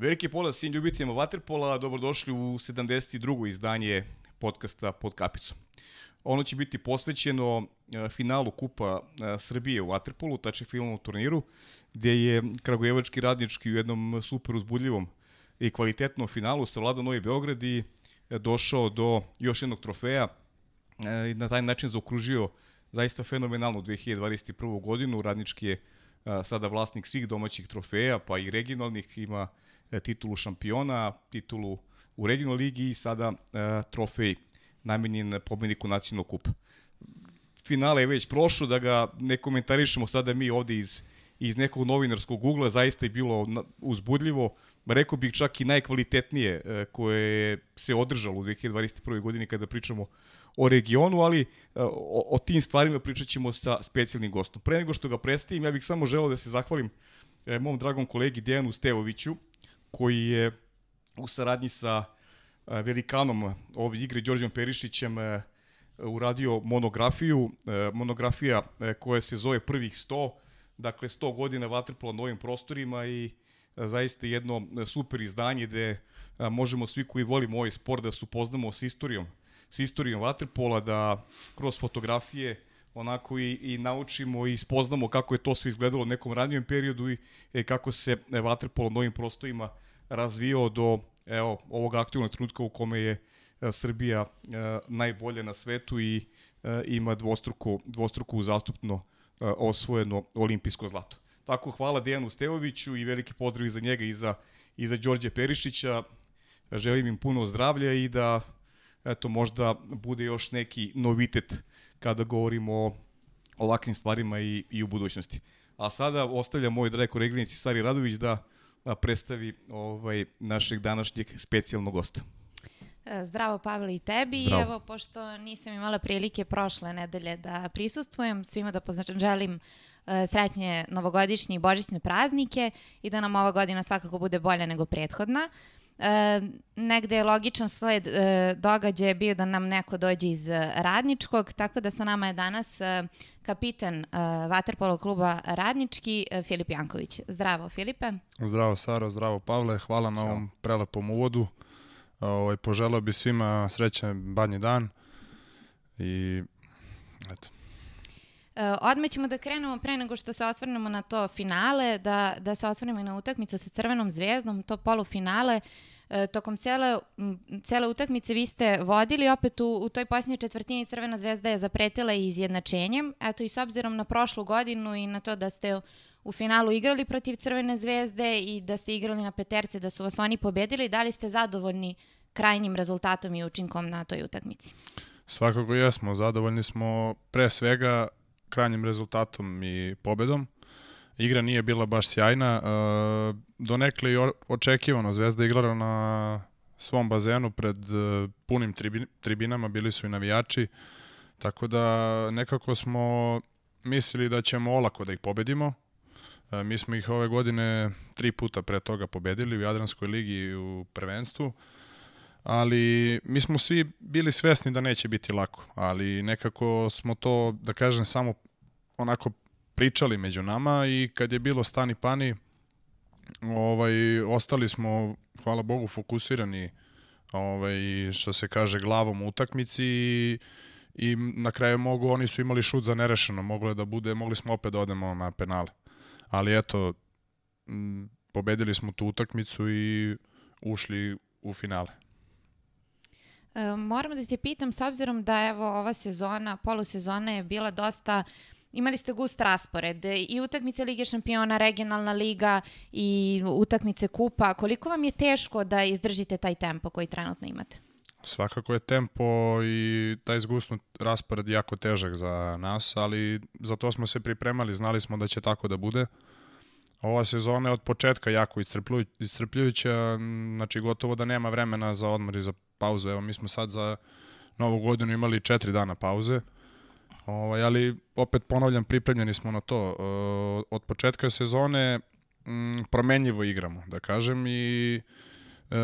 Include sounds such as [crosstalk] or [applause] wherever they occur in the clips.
Veliki pozdrav svim ljubiteljima Waterpola, dobrodošli u 72. izdanje podcasta Pod kapicom. Ono će biti posvećeno e, finalu Kupa e, Srbije u Waterpolu, tačnije finalnom turniru, gde je Kragujevački radnički u jednom super uzbudljivom i kvalitetnom finalu savladao Novi Beograd i e, došao do još jednog trofeja i na taj način zaokružio zaista fenomenalnu 2021. godinu. Radnički je sada vlasnik svih domaćih trofeja, pa i regionalnih, ima titulu šampiona, titulu u regionalnoj ligi i sada e, trofej namenjen pobedniku nacionalnog kupa. Finale je već prošlo, da ga ne komentarišemo sada mi ovde iz, iz nekog novinarskog ugla, zaista je bilo uzbudljivo, rekao bih čak i najkvalitetnije e, koje se održalo u 2021. godini kada pričamo o regionu, ali e, o, o tim stvarima pričat ćemo sa specijalnim gostom. Pre nego što ga predstavim, ja bih samo želeo da se zahvalim e, mom dragom kolegi Dejanu Stevoviću, koji je u saradnji sa e, velikanom ove igre, Đorđem Perišićem, e, uradio monografiju, e, monografija koja se zove Prvih 100, dakle 100 godina vaterpola na ovim prostorima i zaista jedno super izdanje gde možemo svi koji volimo ovaj sport da se upoznamo sa istorijom, sa istorijom vaterpola, da kroz fotografije onako i, i naučimo i spoznamo kako je to sve izgledalo u nekom ranijem periodu i e, kako se e, novim prostorima razvijao do evo, ovog aktivnog trenutka u kome je e, Srbija e, najbolje na svetu i e, ima dvostruko, dvostruko uzastupno e, osvojeno olimpijsko zlato. Tako, hvala Dejanu Stevoviću i veliki pozdrav i za njega i za, i za Đorđe Perišića. Želim im puno zdravlja i da eto, možda bude još neki novitet kada govorimo o ovakvim stvarima i, i u budućnosti. A sada ostavljam moj dreko reglinici Sari Radović da a, predstavi ovaj našeg današnjeg specijalnog gosta. E, zdravo Pavle i tebi. Zdravo. Evo, pošto nisam imala prilike prošle nedelje da prisustvujem, svima da želim e, srećnje novogodišnje i božićne praznike i da nam ova godina svakako bude bolja nego prethodna. E, negde je logičan sled e, događaja bio da nam neko dođe iz Radničkog, tako da sa nama je danas e, kapitan e, Vaterpolo kluba Radnički, e, Filip Janković. Zdravo, Filipe. Zdravo, Saro, zdravo, Pavle. Hvala na ovom prelepom uvodu. Ovaj, poželao bi svima srećan badnji dan i eto. E, odmah ćemo da krenemo pre nego što se osvrnemo na to finale, da, da se osvrnemo i na utakmicu sa Crvenom zvezdom, to polufinale. E, tokom cele, cele utakmice vi ste vodili, opet u, u toj posljednjoj četvrtini Crvena zvezda je zapretila i izjednačenjem. Eto i s obzirom na prošlu godinu i na to da ste u finalu igrali protiv Crvene zvezde i da ste igrali na peterce, da su vas oni pobedili, da li ste zadovoljni krajnjim rezultatom i učinkom na toj utakmici? Svakako jesmo, zadovoljni smo pre svega krajnjim rezultatom i pobedom. Igra nije bila baš sjajna. Uh, donekle i očekivano. Zvezda igrala na svom bazenu pred uh, punim tribinama, bili su i navijači. Tako da nekako smo mislili da ćemo olako da ih pobedimo. Uh, mi smo ih ove godine tri puta pre toga pobedili u Jadranskoj ligi i u prvenstvu ali mi smo svi bili svesni da neće biti lako, ali nekako smo to, da kažem, samo onako pričali među nama i kad je bilo stani pani, ovaj, ostali smo, hvala Bogu, fokusirani ovaj, što se kaže glavom u utakmici i, i na kraju mogu, oni su imali šut za nerešeno, moglo je da bude, mogli smo opet da odemo na penale. Ali eto, pobedili smo tu utakmicu i ušli u finale. E, moram da te pitam, s obzirom da evo ova sezona, polusezona je bila dosta imali ste gust raspored i utakmice Lige šampiona, regionalna liga i utakmice kupa. Koliko vam je teško da izdržite taj tempo koji trenutno imate? Svakako je tempo i taj zgusnut raspored jako težak za nas, ali za to smo se pripremali, znali smo da će tako da bude. Ova sezona je od početka jako iscrpljujuća, znači gotovo da nema vremena za odmor i za pauzu. Evo mi smo sad za novu godinu imali četiri dana pauze, ovaj, ali opet ponavljam, pripremljeni smo na to. Od početka sezone m, promenljivo igramo, da kažem, i e,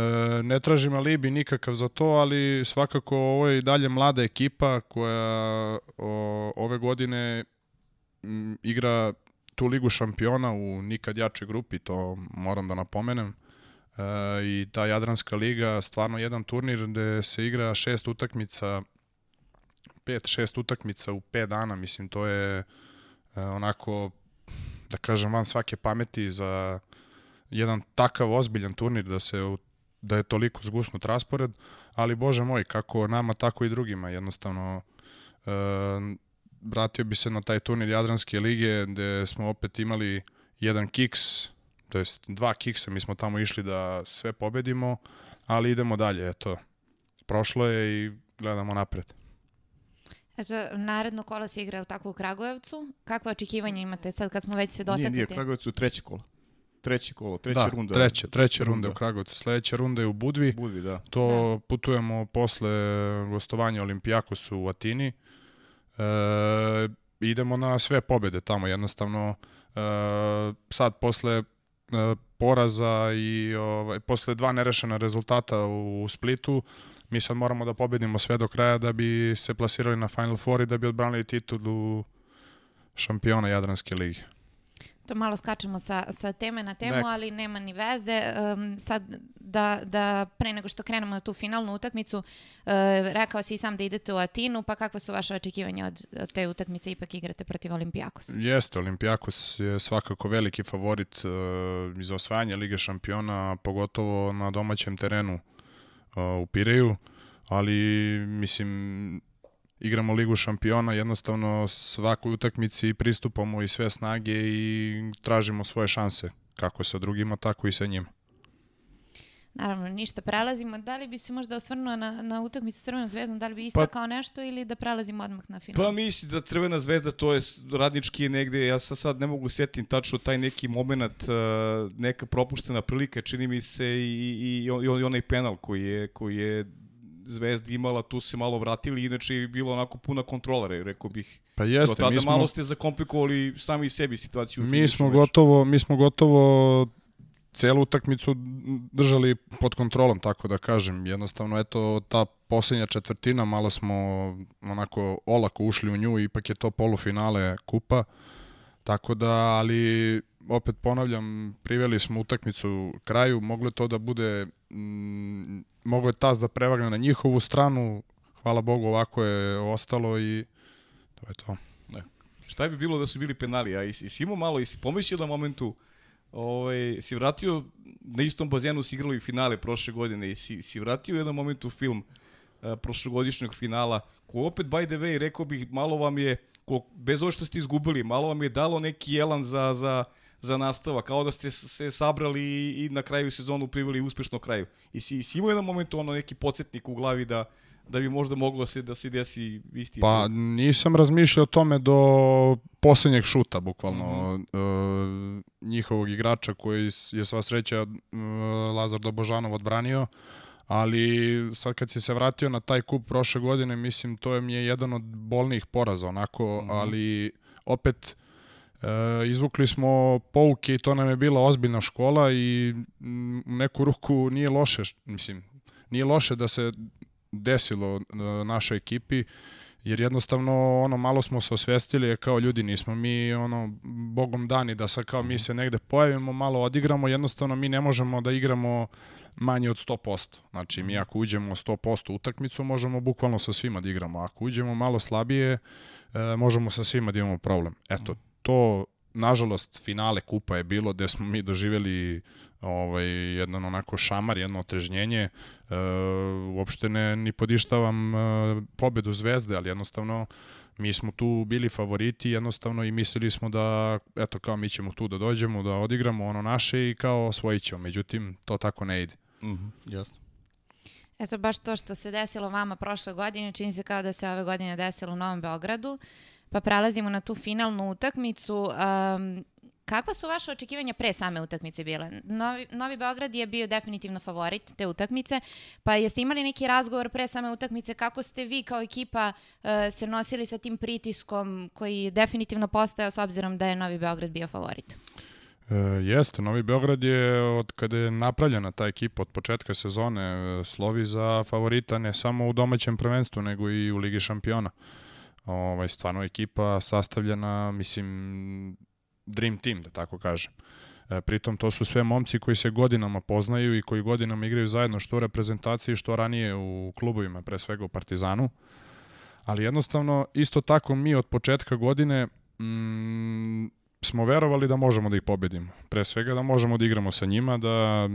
ne tražim alibi nikakav za to, ali svakako ovo je i dalje mlada ekipa koja ove godine m, igra tu ligu šampiona u nikad jačoj grupi, to moram da napomenem. i ta Jadranska liga stvarno jedan turnir gde se igra šest utakmica, pet, šest utakmica u pet dana, mislim, to je e, onako, da kažem, van svake pameti za jedan takav ozbiljan turnir da se da je toliko zgusnut raspored, ali bože moj, kako nama, tako i drugima, jednostavno e, vratio bi se na taj turnir Jadranske lige gde smo opet imali jedan kiks, to jest dva kiksa, mi smo tamo išli da sve pobedimo, ali idemo dalje, eto. Prošlo je i gledamo napred. Eto, naredno kola se igra tako u Kragujevcu. Kakve očekivanja imate sad kad smo već se dotakli? Nije, nije, Kragujevcu treće kolo. Treće kolo, treća da, runda. treće, treće runde u Kragujevcu. Sledeća runda je u Budvi. Budvi, da. To da. putujemo posle gostovanja Olimpijakosu u Atini. E, idemo na sve pobede tamo, jednostavno e, sad posle e, poraza i ovaj, posle dva nerešena rezultata u Splitu, mi sad moramo da pobedimo sve do kraja da bi se plasirali na Final Four i da bi odbranili titulu šampiona Jadranske lige. To malo skačemo sa, sa teme na temu, Nek. ali nema ni veze. Um, sad, da, da pre nego što krenemo na tu finalnu utakmicu, uh, rekao si i sam da idete u Atinu, pa kakva su vaše očekivanja od, od te utakmice? Ipak igrate protiv Olimpijakos. Jeste, Olimpijakos je svakako veliki favorit uh, iz osvajanja Lige šampiona, pogotovo na domaćem terenu uh, u Pireju, ali mislim igramo Ligu šampiona, jednostavno svakoj utakmici pristupamo i sve snage i tražimo svoje šanse, kako sa drugima, tako i sa njima. Naravno, ništa prelazimo. Da li bi se možda osvrnuo na, na utakmicu Crvenom zvezdom, da li bi istakao pa, nešto ili da prelazimo odmah na final? Pa mislim da Crvena zvezda to je radnički negde, ja sad, sad ne mogu sjetiti tačno taj neki moment, uh, neka propuštena prilika, čini mi se i, i, i, i onaj penal koji je, koji je Zvezda imala, tu se malo vratili, inače je bilo onako puna kontrola, rekao bih. Pa jeste, Do tada mi smo... malo ste zakomplikovali sami sebi situaciju. Mi smo gotovo, mi smo gotovo celu utakmicu držali pod kontrolom, tako da kažem. Jednostavno, eto, ta poslednja četvrtina, malo smo onako olako ušli u nju, ipak je to polufinale kupa. Tako da, ali opet ponavljam, priveli smo utakmicu kraju, moglo je to da bude, mm, moglo je tas da prevagne na njihovu stranu, hvala Bogu ovako je ostalo i to je to. Ne. Šta bi bilo da su bili penali, a i, i si imao malo, i si pomislio na momentu, ovaj, si vratio, na istom bazenu si igrali finale prošle godine i si, si vratio u jednom momentu film uh, prošlogodišnjeg finala, ko opet, by the way, rekao bih, malo vam je, bez ovo što ste izgubili, malo vam je dalo neki jelan za, za, za nastava, kao da ste se sabrali i, na kraju sezonu priveli uspešno kraju. I si, si imao jedan moment ono neki podsjetnik u glavi da, da bi možda moglo se da se desi isti. Pa nisam razmišljao o tome do poslednjeg šuta, bukvalno, mm -hmm. e, njihovog igrača koji je sva sreća e, Lazar Dobožanov odbranio, ali sad kad si se vratio na taj kup prošle godine, mislim to je mi je jedan od bolnijih poraza, onako, mm -hmm. ali opet E, izvukli smo pouke i to nam je bila ozbiljna škola i u neku ruku nije loše, mislim, nije loše da se desilo e, našoj ekipi, jer jednostavno ono malo smo se osvestili kao ljudi nismo mi ono bogom dani da sad kao mi se negde pojavimo malo odigramo jednostavno mi ne možemo da igramo manje od 100%. Znači mi ako uđemo 100% utakmicu možemo bukvalno sa svima da igramo. Ako uđemo malo slabije e, možemo sa svima da imamo problem. Eto, to nažalost finale kupa je bilo gde smo mi doživjeli ovaj jedan onako šamar, jedno otrežnjenje. E, uopšte ne ni podištavam e, pobedu Zvezde, ali jednostavno mi smo tu bili favoriti jednostavno i mislili smo da eto kao mi ćemo tu da dođemo, da odigramo ono naše i kao osvojit ćemo. Međutim, to tako ne ide. Mhm, mm jasno. Eto, baš to što se desilo vama prošle godine, čini se kao da se ove godine desilo u Novom Beogradu. Uh, Pa prelazimo na tu finalnu utakmicu. Um, kakva su vaše očekivanja pre same utakmice bile? Novi, Novi Beograd je bio definitivno favorit te utakmice, pa jeste imali neki razgovor pre same utakmice kako ste vi kao ekipa uh, se nosili sa tim pritiskom koji definitivno postojao s obzirom da je Novi Beograd bio favorit? E, jeste, Novi Beograd je od kada je napravljena ta ekipa od početka sezone e, slovi za favorita ne samo u domaćem prvenstvu nego i u Ligi šampiona. Ovaj, stvarno ekipa sastavljena, mislim, dream team, da tako kažem. E, pritom to su sve momci koji se godinama poznaju i koji godinama igraju zajedno što u reprezentaciji, što ranije u klubovima, pre svega u Partizanu. Ali jednostavno, isto tako mi od početka godine mm, smo verovali da možemo da ih pobedimo. Pre svega da možemo da igramo sa njima, da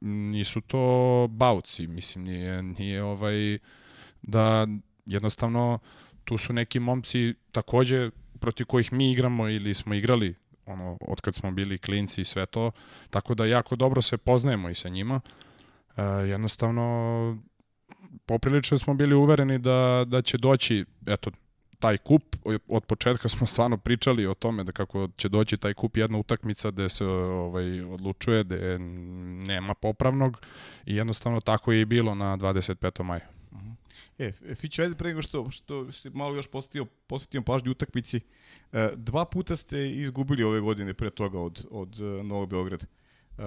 nisu to bauci, mislim, nije, nije ovaj, da jednostavno tu su neki momci takođe protiv kojih mi igramo ili smo igrali ono, od kad smo bili klinci i sve to, tako da jako dobro se poznajemo i sa njima. E, jednostavno, poprilično smo bili uvereni da, da će doći, eto, taj kup, od početka smo stvarno pričali o tome da kako će doći taj kup jedna utakmica gde se ovaj, odlučuje, gde nema popravnog i jednostavno tako je i bilo na 25. maju. Mhm. E, Fić, ajde pre nego što, što se malo još postavio, posvetio pažnju utakmici, e, dva puta ste izgubili ove godine pre toga od, od e, Novog Beograda. E,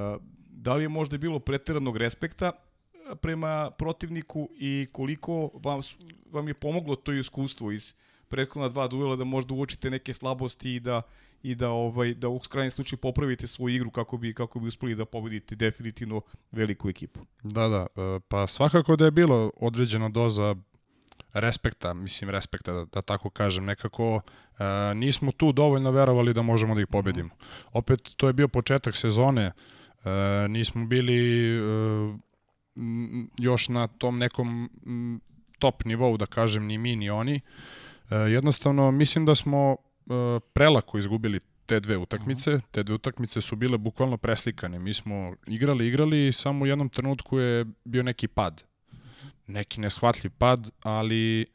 da li je možda bilo preteranog respekta prema protivniku i koliko vam, vam je pomoglo to iskustvo iz prethodna dva duela da možda uočite neke slabosti i da i da ovaj da u krajnjem slučaju popravite svoju igru kako bi kako bi uspeli da pobedite definitivno veliku ekipu. Da, da, e, pa svakako da je bilo određena doza respekta, mislim respekta da, da tako kažem, nekako e, nismo tu dovoljno verovali da možemo da ih pobedimo. Opet to je bio početak sezone, e, nismo bili e, još na tom nekom top nivou da kažem ni mi ni oni. Jednostavno mislim da smo e, prelako izgubili te dve utakmice. Te dve utakmice su bile bukvalno preslikane. Mi smo igrali, igrali i samo u jednom trenutku je bio neki pad. Neki neshvatljiv pad, ali e,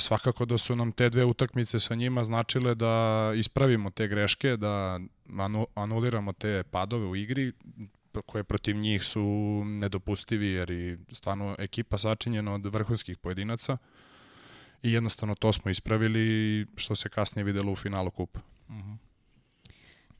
svakako da su nam te dve utakmice sa njima značile da ispravimo te greške, da anuliramo te padove u igri koje protiv njih su nedopustivi jer i stvarno ekipa sačinjena od vrhunskih pojedinaca i jednostavno to smo ispravili što se kasnije videlo u finalu kupa. Uh -huh.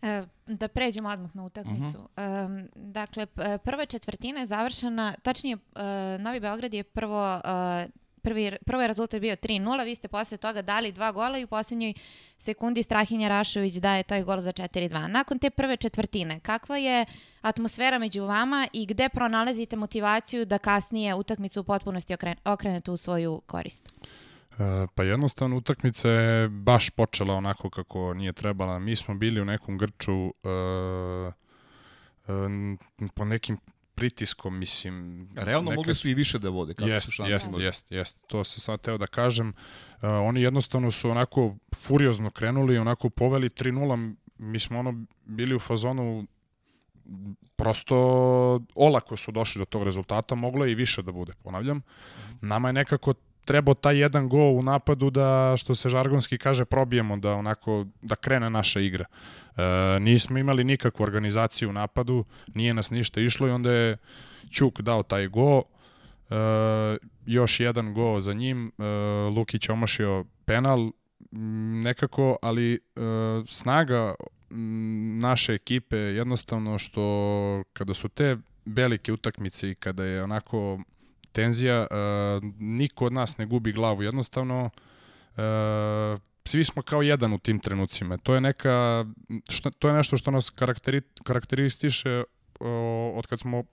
E, da pređemo odmah na utakmicu. Uh -huh. e, dakle, prva četvrtina je završena, tačnije, e, Novi Beograd je prvo e, prvi, prvo je rezultat bio 3-0, vi ste posle toga dali dva gola i u poslednjoj sekundi Strahinja Rašović daje taj gol za 4-2. Nakon te prve četvrtine, kakva je atmosfera među vama i gde pronalazite motivaciju da kasnije utakmicu u potpunosti okrenete u svoju korist? E, pa jednostavno utakmica je baš počela onako kako nije trebala. Mi smo bili u nekom grču uh, uh, po nekim pritiskom, mislim... Realno neka... mogli su i više da vode. Kako jest, su jest, jest, jest. To se sad teo da kažem. Uh, oni jednostavno su onako furiozno krenuli, onako poveli 3-0. Mi smo ono bili u fazonu prosto olako su došli do tog rezultata, moglo je i više da bude, ponavljam. Nama je nekako trebao taj jedan gol u napadu da, što se žargonski kaže, probijemo, da onako, da krene naša igra. E, nismo imali nikakvu organizaciju u napadu, nije nas ništa išlo i onda je Ćuk dao taj gol, e, još jedan gol za njim, e, Lukić omašio penal, nekako, ali e, snaga naše ekipe jednostavno što kada su te velike utakmice i kada je onako tenzija, uh, niko od nas ne gubi glavu, jednostavno uh, svi smo kao jedan u tim trenucima. To je neka što, to je nešto što nas karakteri, karakteristiše uh, od kad smo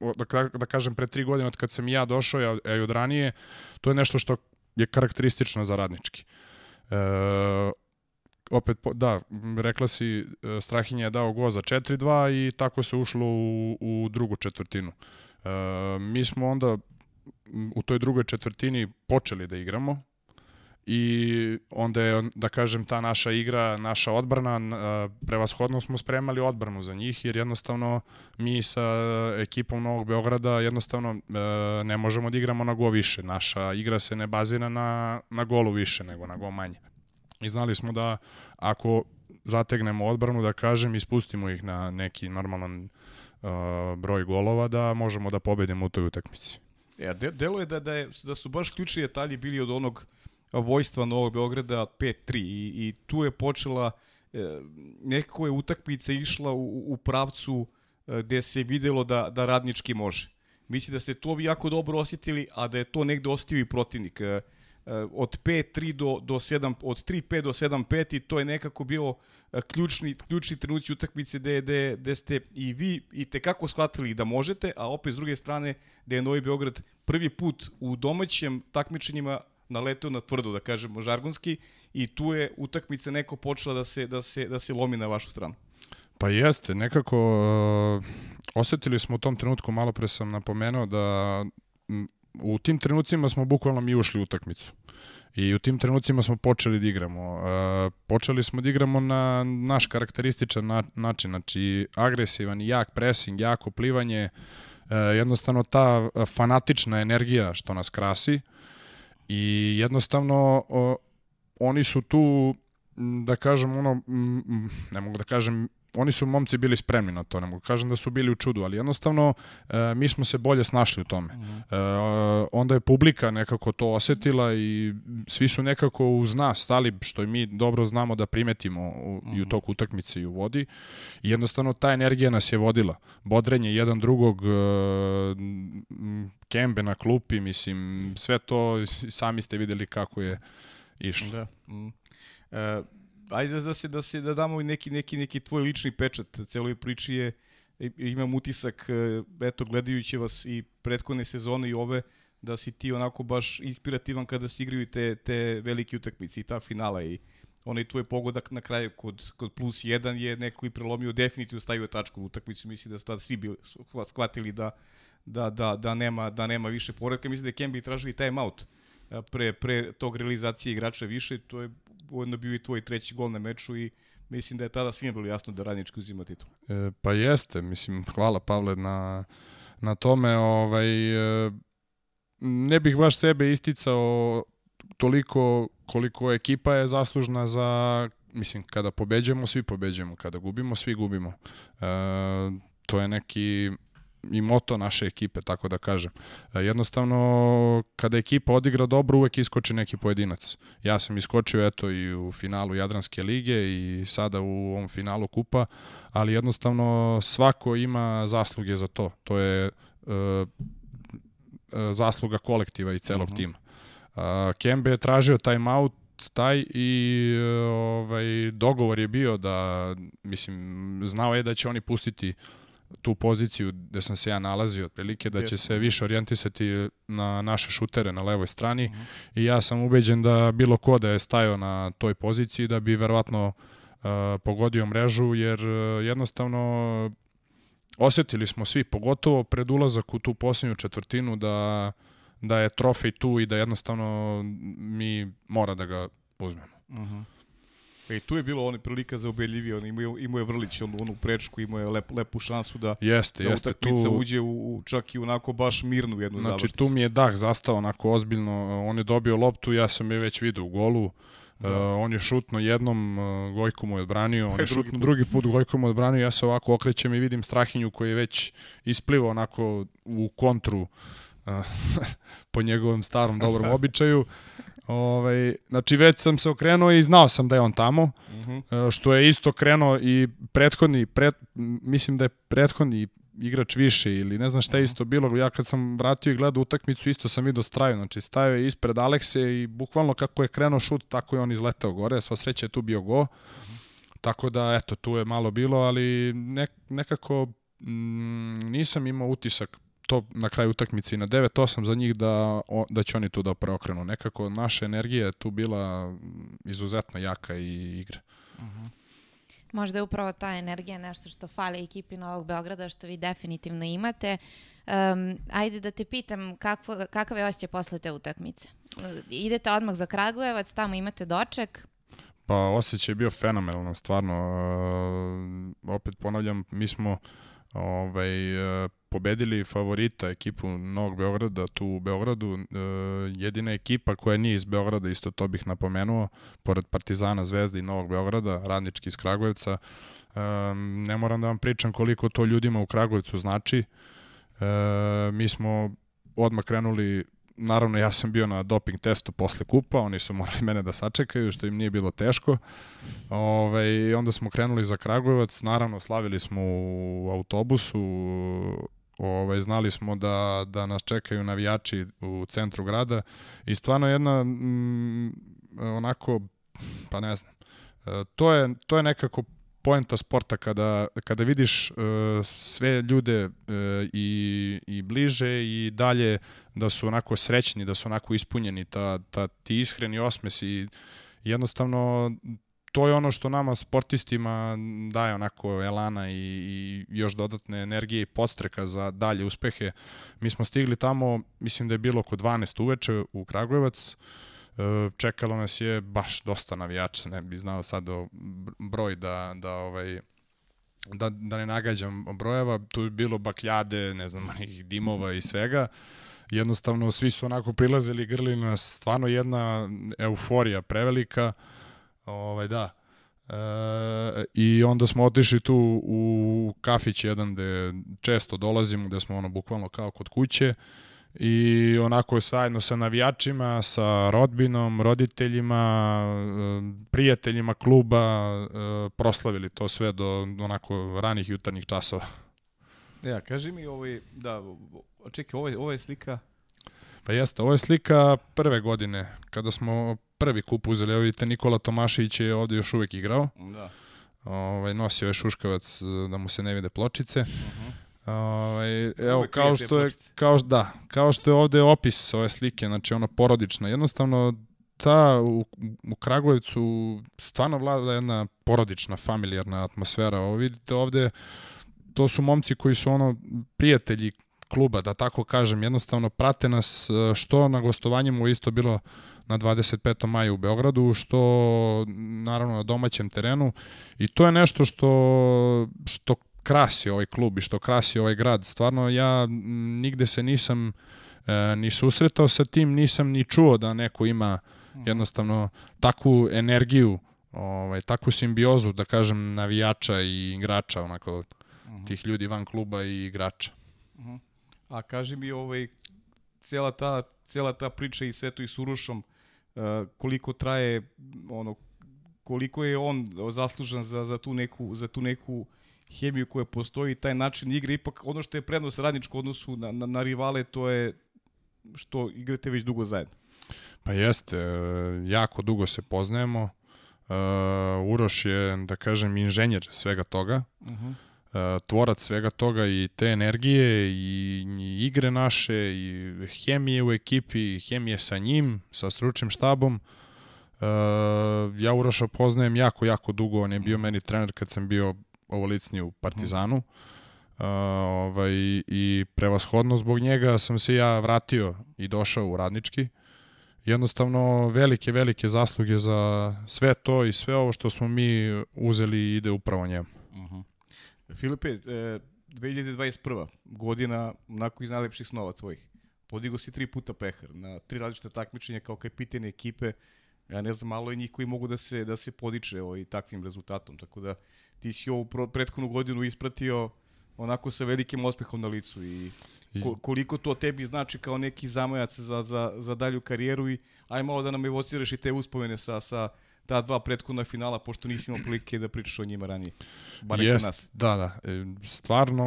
da, da kažem pre tri godine od kad sam ja došao, ja, ja i od ranije, to je nešto što je karakteristično za radnički. E, opet, da, rekla si, Strahinja je dao go za 4-2 i tako se ušlo u, u drugu četvrtinu. E, mi smo onda u toj drugoj četvrtini počeli da igramo i onda je, da kažem, ta naša igra, naša odbrana, prevashodno smo spremali odbranu za njih, jer jednostavno mi sa ekipom Novog Beograda jednostavno e, ne možemo da igramo na go više. Naša igra se ne bazira na, na golu više, nego na go manje. I znali smo da ako zategnemo odbranu, da kažem, ispustimo ih na neki normalan broj golova da možemo da pobedimo u toj utakmici. Ja, de, delo je da, da, je, da su baš ključni detalji bili od onog vojstva Novog Beograda 5-3 i, i tu je počela e, nekako je utakmica išla u, u pravcu e, gde se videlo da, da radnički može. Mislim da ste to vi jako dobro osjetili, a da je to negde ostio i protivnik. E, od 5-3 do, do 7, od 3-5 do 7-5 i to je nekako bilo e, ključni, ključni trenuci utakmice gde, gde, gde ste i vi i tekako shvatili da možete, a opet s druge strane da je Novi Beograd prvi put u domaćem takmičenjima naleteo na tvrdo, da kažemo žargonski, i tu je utakmica neko počela da se, da se, da se lomi na vašu stranu. Pa jeste, nekako uh, osetili smo u tom trenutku, malo pre sam napomenuo da u tim trenucima smo bukvalno mi ušli u utakmicu. I u tim trenucima smo počeli da igramo. Uh, počeli smo da igramo na naš karakterističan na, način, znači agresivan, jak pressing, jako plivanje, uh, jednostavno ta fanatična energija što nas krasi i jednostavno uh, oni su tu da kažem ono, ne mogu da kažem oni su momci bili spremni na to, ne mogu kažem da su bili u čudu, ali jednostavno e, mi smo se bolje snašli u tome. -hmm. e, onda je publika nekako to osetila i svi su nekako uz nas stali, što i mi dobro znamo da primetimo u, i u mhm. toku utakmice i u vodi. I jednostavno ta energija nas je vodila. Bodrenje jedan drugog, e, kembe na klupi, mislim, sve to sami ste videli kako je išlo. Da. Mm. E, ajde da se da se da damo neki neki neki tvoj lični pečat celoj priči je imam utisak e, eto gledajući vas i prethodne sezone i ove da si ti onako baš inspirativan kada se igraju te, te velike utakmice i ta finala i onaj tvoj pogodak na kraju kod, kod plus 1 je neko i prelomio definitivno stavio tačku u utakmicu mislim da su tada svi bili shvatili da da, da, da, nema, da nema više poredka. Mislim da je Kembi tražili time out e, pre, pre tog realizacije igrača više. To je ujedno bio i tvoj treći gol na meču i mislim da je tada svima bilo jasno da Radnički uzima titul. E, pa jeste, mislim, hvala Pavle na, na tome. Ovaj, e, ne bih baš sebe isticao toliko koliko ekipa je zaslužna za, mislim, kada pobeđujemo, svi pobeđujemo, kada gubimo, svi gubimo. E, to je neki i moto naše ekipe, tako da kažem. E, jednostavno, kada ekipa odigra dobro, uvek iskoči neki pojedinac. Ja sam iskočio eto i u finalu Jadranske lige i sada u ovom finalu kupa, ali jednostavno svako ima zasluge za to. To je uh, zasluga kolektiva i celog uh mhm. -huh. tima. Uh, Kembe je tražio timeout taj i ovaj dogovor je bio da mislim znao je da će oni pustiti tu poziciju gde sam se ja nalazio otprilike da će se više orijentisati na naše šutere na levoj strani uh mhm. -huh. i ja sam ubeđen da bilo ko da je stajao na toj poziciji da bi verovatno uh, pogodio mrežu jer uh, jednostavno osetili smo svi pogotovo pred ulazak u tu posljednju četvrtinu da da je trofej tu i da jednostavno mi mora da ga uzmemo. Uh mhm. -huh. E, tu je bilo oni prilika za ubedljivije, on imao, imao je Vrlić onu, onu prečku, imao je lep, lepu šansu da, jeste, da jeste, tu, uđe u, u, čak i onako baš mirnu jednu znači, završnicu. tu mi je dah zastao onako ozbiljno, on je dobio loptu, ja sam je već video u golu, Da. Uh, on je šutno jednom, uh, Gojko mu je odbranio, on je šutno drugi put, Gojko mu je odbranio, ja se ovako okrećem i vidim Strahinju koji je već isplivao onako u kontru uh, [laughs] po njegovom starom dobrom [laughs] običaju. Ovaj, znači već sam se okrenuo i znao sam da je on tamo, uh mhm. -huh. što je isto krenuo i prethodni, pret, mislim da je prethodni igrač više ili ne znam šta je mhm. isto bilo. Ja kad sam vratio i gledao utakmicu isto sam vidio straju, znači stavio je ispred Alekse i bukvalno kako je krenuo šut, tako je on izletao gore, sva sreća je tu bio go. Mhm. Tako da, eto, tu je malo bilo, ali nek, nekako mm, nisam imao utisak to na kraju utakmice i na 9-8 za njih da, da će oni tu da preokrenu. Nekako naša energija je tu bila izuzetno jaka i igra. Uh mhm. -huh. Možda je upravo ta energija nešto što fali ekipi Novog Beograda, što vi definitivno imate. Um, ajde da te pitam, kakvo, kakav je osjećaj posle te utakmice? Idete odmah za Kragujevac, tamo imate doček, Pa osjećaj je bio fenomenalan, stvarno. Uh, opet ponavljam, mi smo ovaj, pobedili favorita ekipu Novog Beograda tu u Beogradu. E, jedina ekipa koja nije iz Beograda, isto to bih napomenuo, pored Partizana, Zvezda i Novog Beograda, radnički iz Kragujevca. E, ne moram da vam pričam koliko to ljudima u Kragujevcu znači. E, mi smo odmah krenuli naravno ja sam bio na doping testu posle kupa, oni su morali mene da sačekaju, što im nije bilo teško. Ove, onda smo krenuli za Kragujevac, naravno slavili smo u autobusu, Ovaj, znali smo da, da nas čekaju navijači u centru grada i stvarno jedna mm, onako, pa ne znam, e, to je, to je nekako poenta sporta kada, kada vidiš uh, sve ljude uh, i, i bliže i dalje da su onako srećni, da su onako ispunjeni, ta, ta, ti ishreni osmesi jednostavno to je ono što nama sportistima daje onako elana i, i još dodatne energije i podstreka za dalje uspehe. Mi smo stigli tamo, mislim da je bilo oko 12 uveče u Kragujevac, e, čekalo nas je baš dosta navijača, ne bi znao sad broj da, da ovaj, da, da ne nagađam brojeva, tu je bilo bakljade, ne znam, [laughs] dimova i svega. Jednostavno, svi su onako prilazili, grli nas, stvarno jedna euforija prevelika. Ovaj, da. E, I onda smo otišli tu u kafić jedan gde često dolazimo, gde smo ono bukvalno kao kod kuće i onako zajedno sa navijačima, sa rodbinom, roditeljima, e, prijateljima kluba e, proslavili to sve do onako ranih jutarnjih časova. Ja, kaži mi ovaj, da, čekaj, ovo je, ovo je slika Pa jeste, ovo je slika prve godine, kada smo prvi kup uzeli. Evo vidite, Nikola Tomašević je ovde još uvek igrao. Da. Ovaj, nosio je šuškavac da mu se ne vide pločice. Uh Mhm. -huh. Ovaj, evo, kao što je, kao, da, kao što je ovde opis ove slike, znači ono porodična, jednostavno ta u, u Kragujevcu stvarno vlada jedna porodična, familijarna atmosfera. Ovo vidite ovde, to su momci koji su ono prijatelji kluba, da tako kažem, jednostavno prate nas e, što na gostovanjima isto bilo na 25. maju u Beogradu, što naravno na domaćem terenu i to je nešto što, što krasi ovaj klub i što krasi ovaj grad. Stvarno ja nigde se nisam e, ni susretao sa tim, nisam ni čuo da neko ima jednostavno takvu energiju, ovaj, takvu simbiozu, da kažem, navijača i igrača, onako, tih ljudi van kluba i igrača. A kaži mi ovaj cijela ta cijela ta priča i sve to i s Urošom uh, koliko traje ono koliko je on zaslužan za, za tu neku za tu neku hemiju koja postoji taj način igre ipak ono što je prednost radničko u odnosu na, na, na rivale to je što igrate već dugo zajedno. Pa jeste, e, jako dugo se poznajemo. Uh, Uroš je, da kažem, inženjer svega toga. Uh -huh. Uh, tvorac svega toga i te energije i, i igre naše i hemije u ekipi, hemije sa njim, sa stručnim štabom. Uh, ja Uroša poznajem jako, jako dugo, on je bio meni trener kad sam bio ovolicniji u Partizanu. Uh, ovaj, I prevashodno zbog njega sam se ja vratio i došao u radnički. Jednostavno velike, velike zasluge za sve to i sve ovo što smo mi uzeli ide upravo njemu. Uh -huh. Filipe, e, 2021. godina nakon iz najlepših snova tvojih. Podigo si tri puta pehar na tri različite takmičenja kao kapiten ekipe. Ja ne znam, malo je njih koji mogu da se da se podiče ovaj takvim rezultatom. Tako da ti si ovu pro, prethodnu godinu ispratio onako sa velikim ospehom na licu i ko, koliko to tebi znači kao neki zamajac za, za, za dalju karijeru i aj malo da nam evociraš i te uspomene sa, sa ta dva prethodna finala, pošto nisi imao prilike da pričaš o njima ranije. Bar Jest, nas. Da, da. E, Stvarno,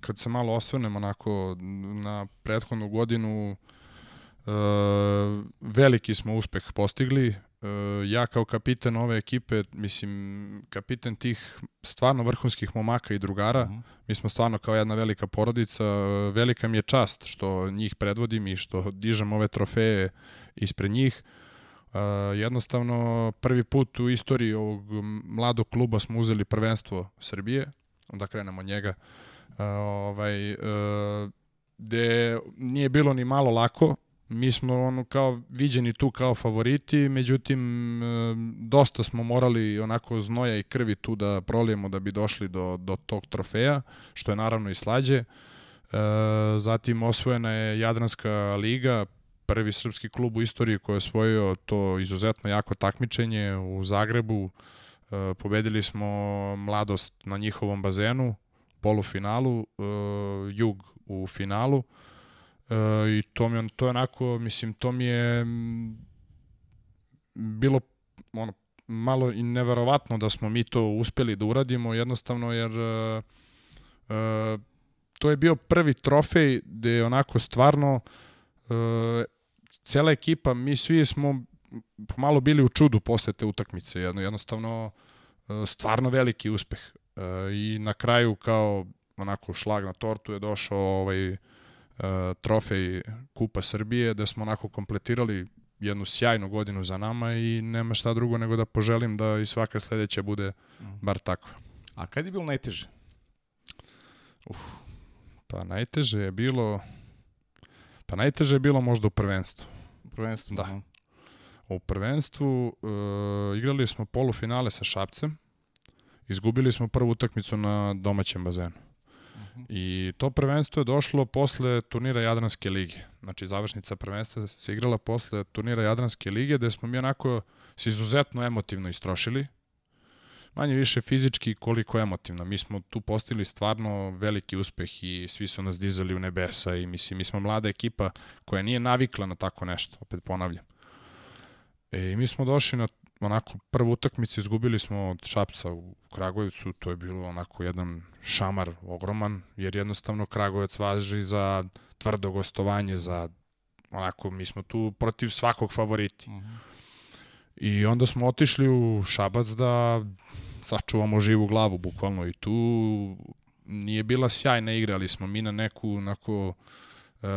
kad se malo osvrnem onako na prethodnu godinu, e, veliki smo uspeh postigli. E, ja kao kapiten ove ekipe, mislim, kapiten tih stvarno vrhunskih momaka i drugara, Mhm. mi smo stvarno kao jedna velika porodica. E, Velika mi je čast što njih predvodim i što dižem ove trofeje ispred njih. Jednostavno prvi put u istoriji ovog mladog kluba smo uzeli prvenstvo Srbije, da krenemo njega. Ovaj, uh, gde nije bilo ni malo lako, mi smo ono kao viđeni tu kao favoriti, međutim uh, dosta smo morali onako znoja i krvi tu da prolijemo da bi došli do, do tog trofeja, što je naravno i slađe. Uh, zatim osvojena je Jadranska liga, prvi srpski klub u istoriji koji je osvojio to izuzetno jako takmičenje u Zagrebu. E, pobedili smo mladost na njihovom bazenu, polufinalu, e, jug u finalu. E, I to mi je, to je onako, mislim, to mi je bilo ono, malo i neverovatno da smo mi to uspeli da uradimo, jednostavno jer e, e, to je bio prvi trofej gde je onako stvarno uh, cela ekipa, mi svi smo malo bili u čudu posle te utakmice, jedno, jednostavno uh, stvarno veliki uspeh. Uh, I na kraju kao onako šlag na tortu je došao ovaj uh, trofej Kupa Srbije, da smo onako kompletirali jednu sjajnu godinu za nama i nema šta drugo nego da poželim da i svaka sledeća bude bar takva. A kad je bilo najteže? Uf, pa najteže je bilo pa najteže je bilo možda u prvenstvu. Prvenstvo. Da. U prvenstvu uh, igrali smo polufinale sa Šapcem. Izgubili smo prvu utakmicu na domaćem bazenu. I to prvenstvo je došlo posle turnira Jadranske lige. Znači, završnica prvenstva se igrala posle turnira Jadranske lige, gde smo mi onako se izuzetno emotivno istrošili. Manje više fizički koliko emotivno. Mi smo tu postigli stvarno veliki uspeh i svi su nas dizali u nebesa i mislim, mi smo mlada ekipa koja nije navikla na tako nešto, opet ponavljam. E, mi smo došli na onako prvu utakmicu, izgubili smo od Šapca u Kragujevcu, to je bilo onako jedan šamar ogroman, jer jednostavno Kragujevac važi za tvrdo gostovanje, za onako, mi smo tu protiv svakog favoriti. Mhm. I onda smo otišli u Šabac da sačuvamo živu glavu, bukvalno, i tu nije bila sjajna igra, ali smo mi na neku, onako, uh,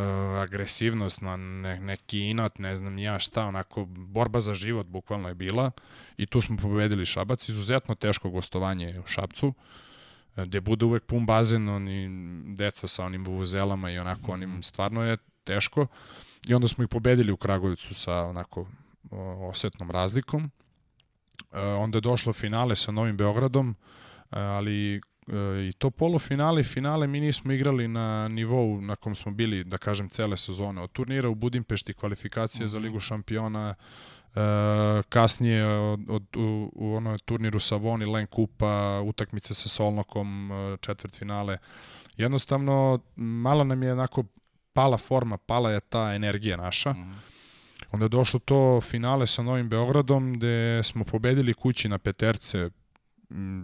agresivnost, na ne, neki inat, ne znam ja šta, onako, borba za život bukvalno je bila i tu smo pobedili Šabac, izuzetno teško gostovanje u Šabcu, e, gde bude uvek pun bazen, oni deca sa onim vuvuzelama i onako onim, stvarno je teško. I onda smo ih pobedili u Kragovicu sa onako osetnom razlikom. E, onda je došlo finale sa Novim Beogradom, e, ali e, i to polufinale i finale mi nismo igrali na nivou na kom smo bili, da kažem, cele sezone. Od turnira u Budimpešti, kvalifikacije za Ligu šampiona, e, kasnije od, od, u, u onoj turniru sa Voni, Len Kupa, utakmice sa Solnokom, četvrt finale. Jednostavno, malo nam je onako pala forma, pala je ta energija naša. Mhm. Onda je došlo to finale sa Novim Beogradom gde smo pobedili kući na peterce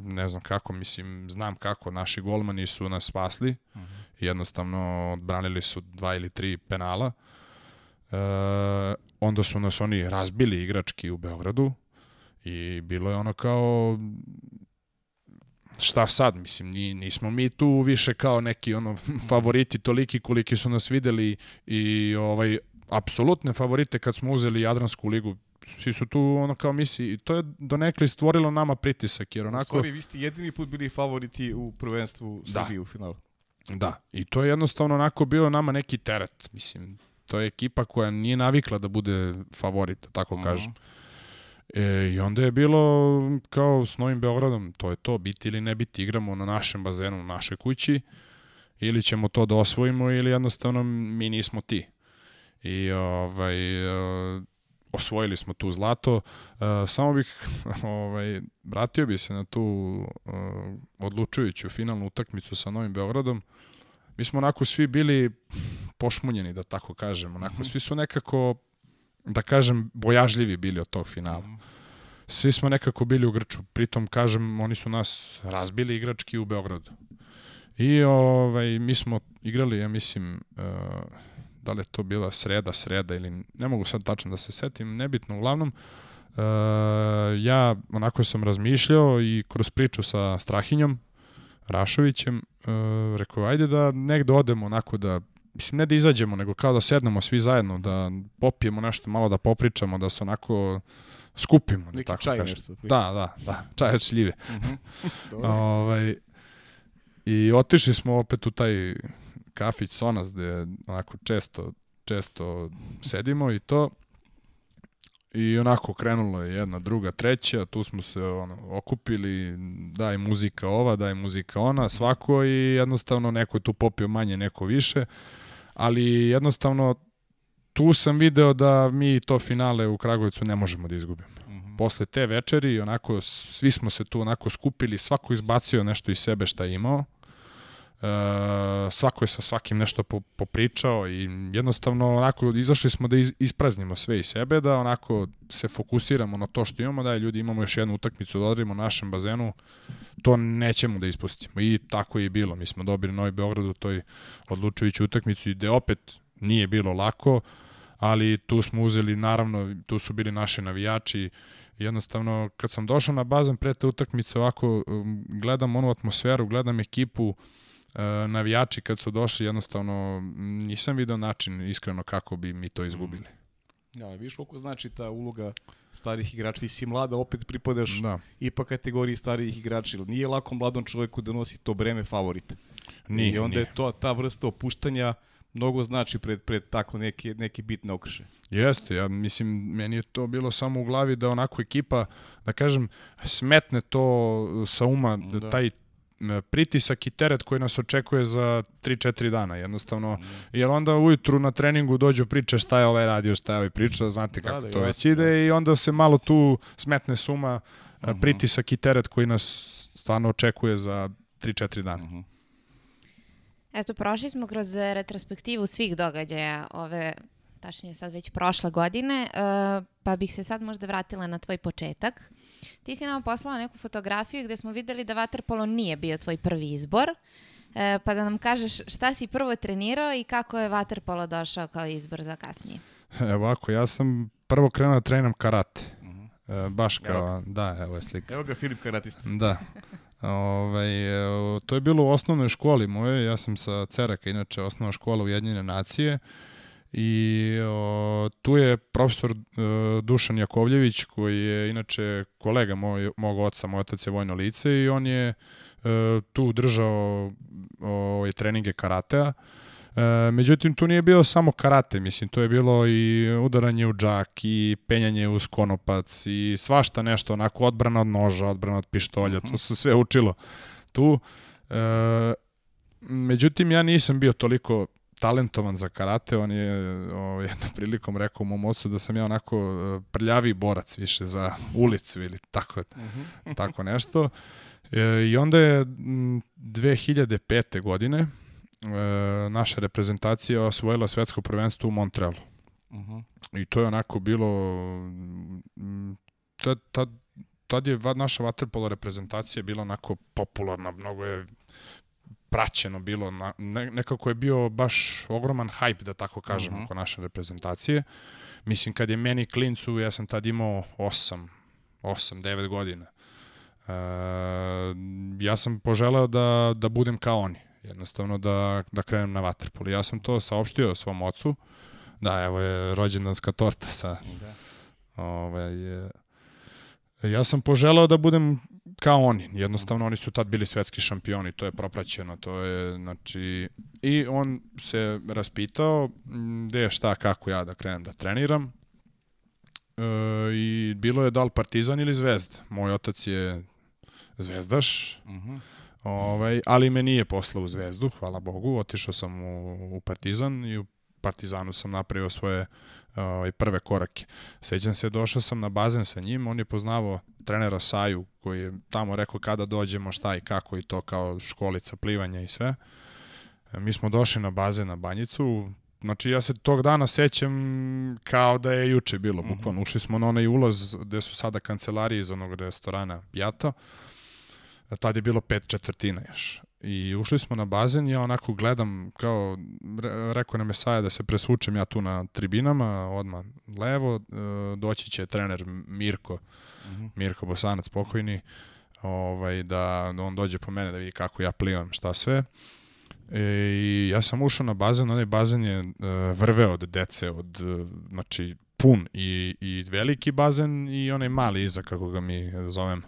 ne znam kako, mislim, znam kako, naši golmani su nas spasli, Mhm. jednostavno odbranili su dva ili tri penala. E, onda su nas oni razbili igrački u Beogradu i bilo je ono kao šta sad, mislim, ni, nismo mi tu više kao neki ono [laughs] favoriti toliki koliki su nas videli i ovaj apsolutne favorite kad smo uzeli Jadransku ligu svi su tu ono kao misli i to je donekle stvorilo nama pritisak jer U onako stvari, vi ste jedini put bili favoriti u prvenstvu Da. Srbije u finalu. Da, i to je jednostavno onako bilo nama neki teret, mislim. To je ekipa koja nije navikla da bude favorit, da tako Mhm. kažem. E, I onda je bilo kao s Novim Beogradom, to je to, biti ili ne biti, igramo na našem bazenu, u našoj kući, ili ćemo to da osvojimo, ili jednostavno mi nismo ti. I ovaj, e, osvojili smo tu zlato. E, samo bih [laughs] ovaj, vratio bi se na tu e, odlučujuću finalnu utakmicu sa Novim Beogradom. Mi smo onako svi bili pošmunjeni, da tako kažem. Onako, svi su nekako, da kažem, bojažljivi bili od tog finala. Svi smo nekako bili u grču. Pritom, kažem, oni su nas razbili igrački u Beogradu. I ovaj, mi smo igrali, ja mislim, da li je to bila sreda, sreda ili ne mogu sad tačno da se setim, nebitno, uglavnom, uh, ja onako sam razmišljao i kroz priču sa Strahinjom, Rašovićem, uh, rekao, ajde da negde odemo onako da, mislim, ne da izađemo, nego kao da sednemo svi zajedno, da popijemo nešto, malo da popričamo, da se onako skupimo, da Neki tako čaj kažem. nešto. Da, da, da, čaj od šljive. Mhm. [laughs] Dobro. Ovaj, I otišli smo opet u taj kafić Sonas gde onako često, često sedimo i to. I onako krenulo je jedna, druga, treća, tu smo se ono, okupili, daj muzika ova, daj muzika ona, svako i jednostavno neko je tu popio manje, neko više, ali jednostavno tu sam video da mi to finale u Kragujevcu ne možemo da izgubimo Mhm. posle te večeri onako svi smo se tu onako skupili, svako izbacio nešto iz sebe šta je imao. Svako je sa svakim nešto po, popričao i jednostavno onako izašli smo da ispraznimo sve iz sebe, da onako se fokusiramo na to što imamo, da je ljudi imamo još jednu utakmicu da odradimo u našem bazenu, to nećemo da ispustimo i tako je i bilo. Mi smo dobili Novi Beograd u toj odlučujuću utakmicu i gde opet nije bilo lako, ali tu smo uzeli, naravno, tu su bili naši navijači, jednostavno kad sam došao na bazen pre te utakmice ovako um, gledam onu atmosferu, gledam ekipu, E, navijači kad su došli, jednostavno nisam video način iskreno kako bi mi to izgubili. Ja, viš koliko znači ta uloga starih igrača. Ti si mlada, opet pripadaš da. ipak kategoriji starih igrača. Nije lako mladom čovjeku da nosi to breme favorita. Nije, I onda nije. je to, ta vrsta opuštanja mnogo znači pred, pred tako neke, neke bitne okrše. Jeste, ja mislim, meni je to bilo samo u glavi da onako ekipa, da kažem, smetne to sa uma, da. taj pritisak i teret koji nas očekuje za 3-4 dana, jednostavno, mm. jer onda ujutru na treningu dođu priče šta je ovaj radio, šta je ovaj priča, znate kako da, da, to već ide da. i onda se malo tu smetne suma mm -hmm. pritisak i teret koji nas stvarno očekuje za 3-4 dana. Mm -hmm. Eto, prošli smo kroz retrospektivu svih događaja ove, tačnije sad već prošle godine, uh, pa bih se sad možda vratila na tvoj početak. Ti si nam poslala neku fotografiju gde smo videli da vaterpolo nije bio tvoj prvi izbor. E, pa da nam kažeš šta si prvo trenirao i kako je vaterpolo došao kao izbor za kasnije. [laughs] Evo ovako, ja sam prvo krenuo da trenam karate. Uh mhm. -huh. e, baš kao, evo. da, evo je slika. Evo ga Filip karatista. [laughs] Da. Ove, ovaj, to je bilo u osnovnoj školi moje, ja sam sa Ceraka, inače osnovna škola Ujedinjene nacije i o, tu je profesor o, e, Dušan Jakovljević koji je inače kolega moj, mog oca, moj otac je vojno lice i on je o, e, tu držao ovaj treninge karatea. E, međutim, tu nije bilo samo karate, mislim, to je bilo i udaranje u džak i penjanje uz konopac i svašta nešto, onako odbrana od noža, odbrana od pištolja, to su sve učilo tu. E, međutim, ja nisam bio toliko talentovan za karate, on je o, jednom prilikom rekao mom ocu da sam ja onako e, prljavi borac više za ulicu ili tako, uh -huh. tako nešto. E, I onda je 2005. godine e, naša reprezentacija osvojila svetsko prvenstvo u Montrealu. Uh -huh. I to je onako bilo tad, tad, tad je naša vaterpolo reprezentacija bila onako popularna, mnogo je praćeno bilo, na, ne, nekako je bio baš ogroman hype, da tako kažem, uh -huh. oko naše reprezentacije. Mislim, kad je meni klincu, ja sam tad imao 8, 8, 9 godina. Uh, ja sam poželeo da, da budem kao oni. Jednostavno da, da krenem na vaterpolu. Ja sam to saopštio svom ocu. Da, evo je rođendanska torta sa... Da. Ovaj, ja sam poželeo da budem kao oni. Jednostavno oni su tad bili svetski šampioni, to je propraćeno, to je znači i on se raspitao gde je šta kako ja da krenem da treniram. E, i bilo je da li Partizan ili Zvezda. Moj otac je zvezdaš. Uh mhm. -huh. Ovaj, ali me nije poslao u Zvezdu, hvala Bogu. Otišao sam u, u Partizan i u Partizanu sam napravio svoje ovaj, prve korake. Sećam se, došao sam na bazen sa njim, on je poznavao trenera Saju, koji je tamo rekao kada dođemo, šta i kako i to kao školica plivanja i sve. E, mi smo došli na bazen na banjicu, Znači, ja se tog dana sećam kao da je juče bilo, mhm. bukvalno. Ušli smo na onaj ulaz gde su sada kancelarije iz onog restorana Pjata. Tad je bilo pet četvrtina još. I ušli smo na bazen ja onako gledam, kao, re, rekao nam je Saja da se presvučem ja tu na tribinama, odmah levo, e, doći će trener Mirko, uh. -huh. Mirko Bosanac pokojni, ovaj, da, on dođe po mene da vidi kako ja plivam, šta sve. E, I ja sam ušao na bazen, onaj bazen je uh, vrveo od dece, od, znači, pun i, i veliki bazen i onaj mali iza, kako ga mi zovemo.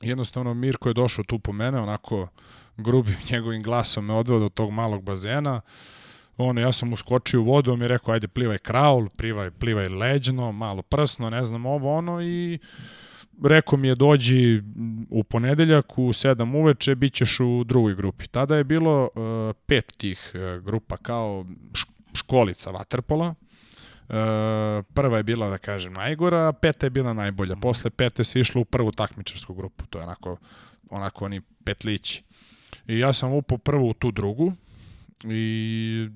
Jednostavno, Mirko je došao tu po mene, onako grubim [laughs] njegovim glasom me odveo do tog malog bazena. Ono, ja sam uskočio u vodu, on mi je rekao, ajde plivaj kraul, plivaj, plivaj leđno, malo prsno, ne znam ovo, ono, i rekao mi je dođi u ponedeljak u 7 uveče, bit ćeš u drugoj grupi. Tada je bilo uh, pet tih uh, grupa kao školica Waterpola. Uh, prva je bila, da kažem, najgora, a peta je bila najbolja. Posle pete se išlo u prvu takmičarsku grupu, to je onako, onako oni petlići. I ja sam upao prvo u tu drugu i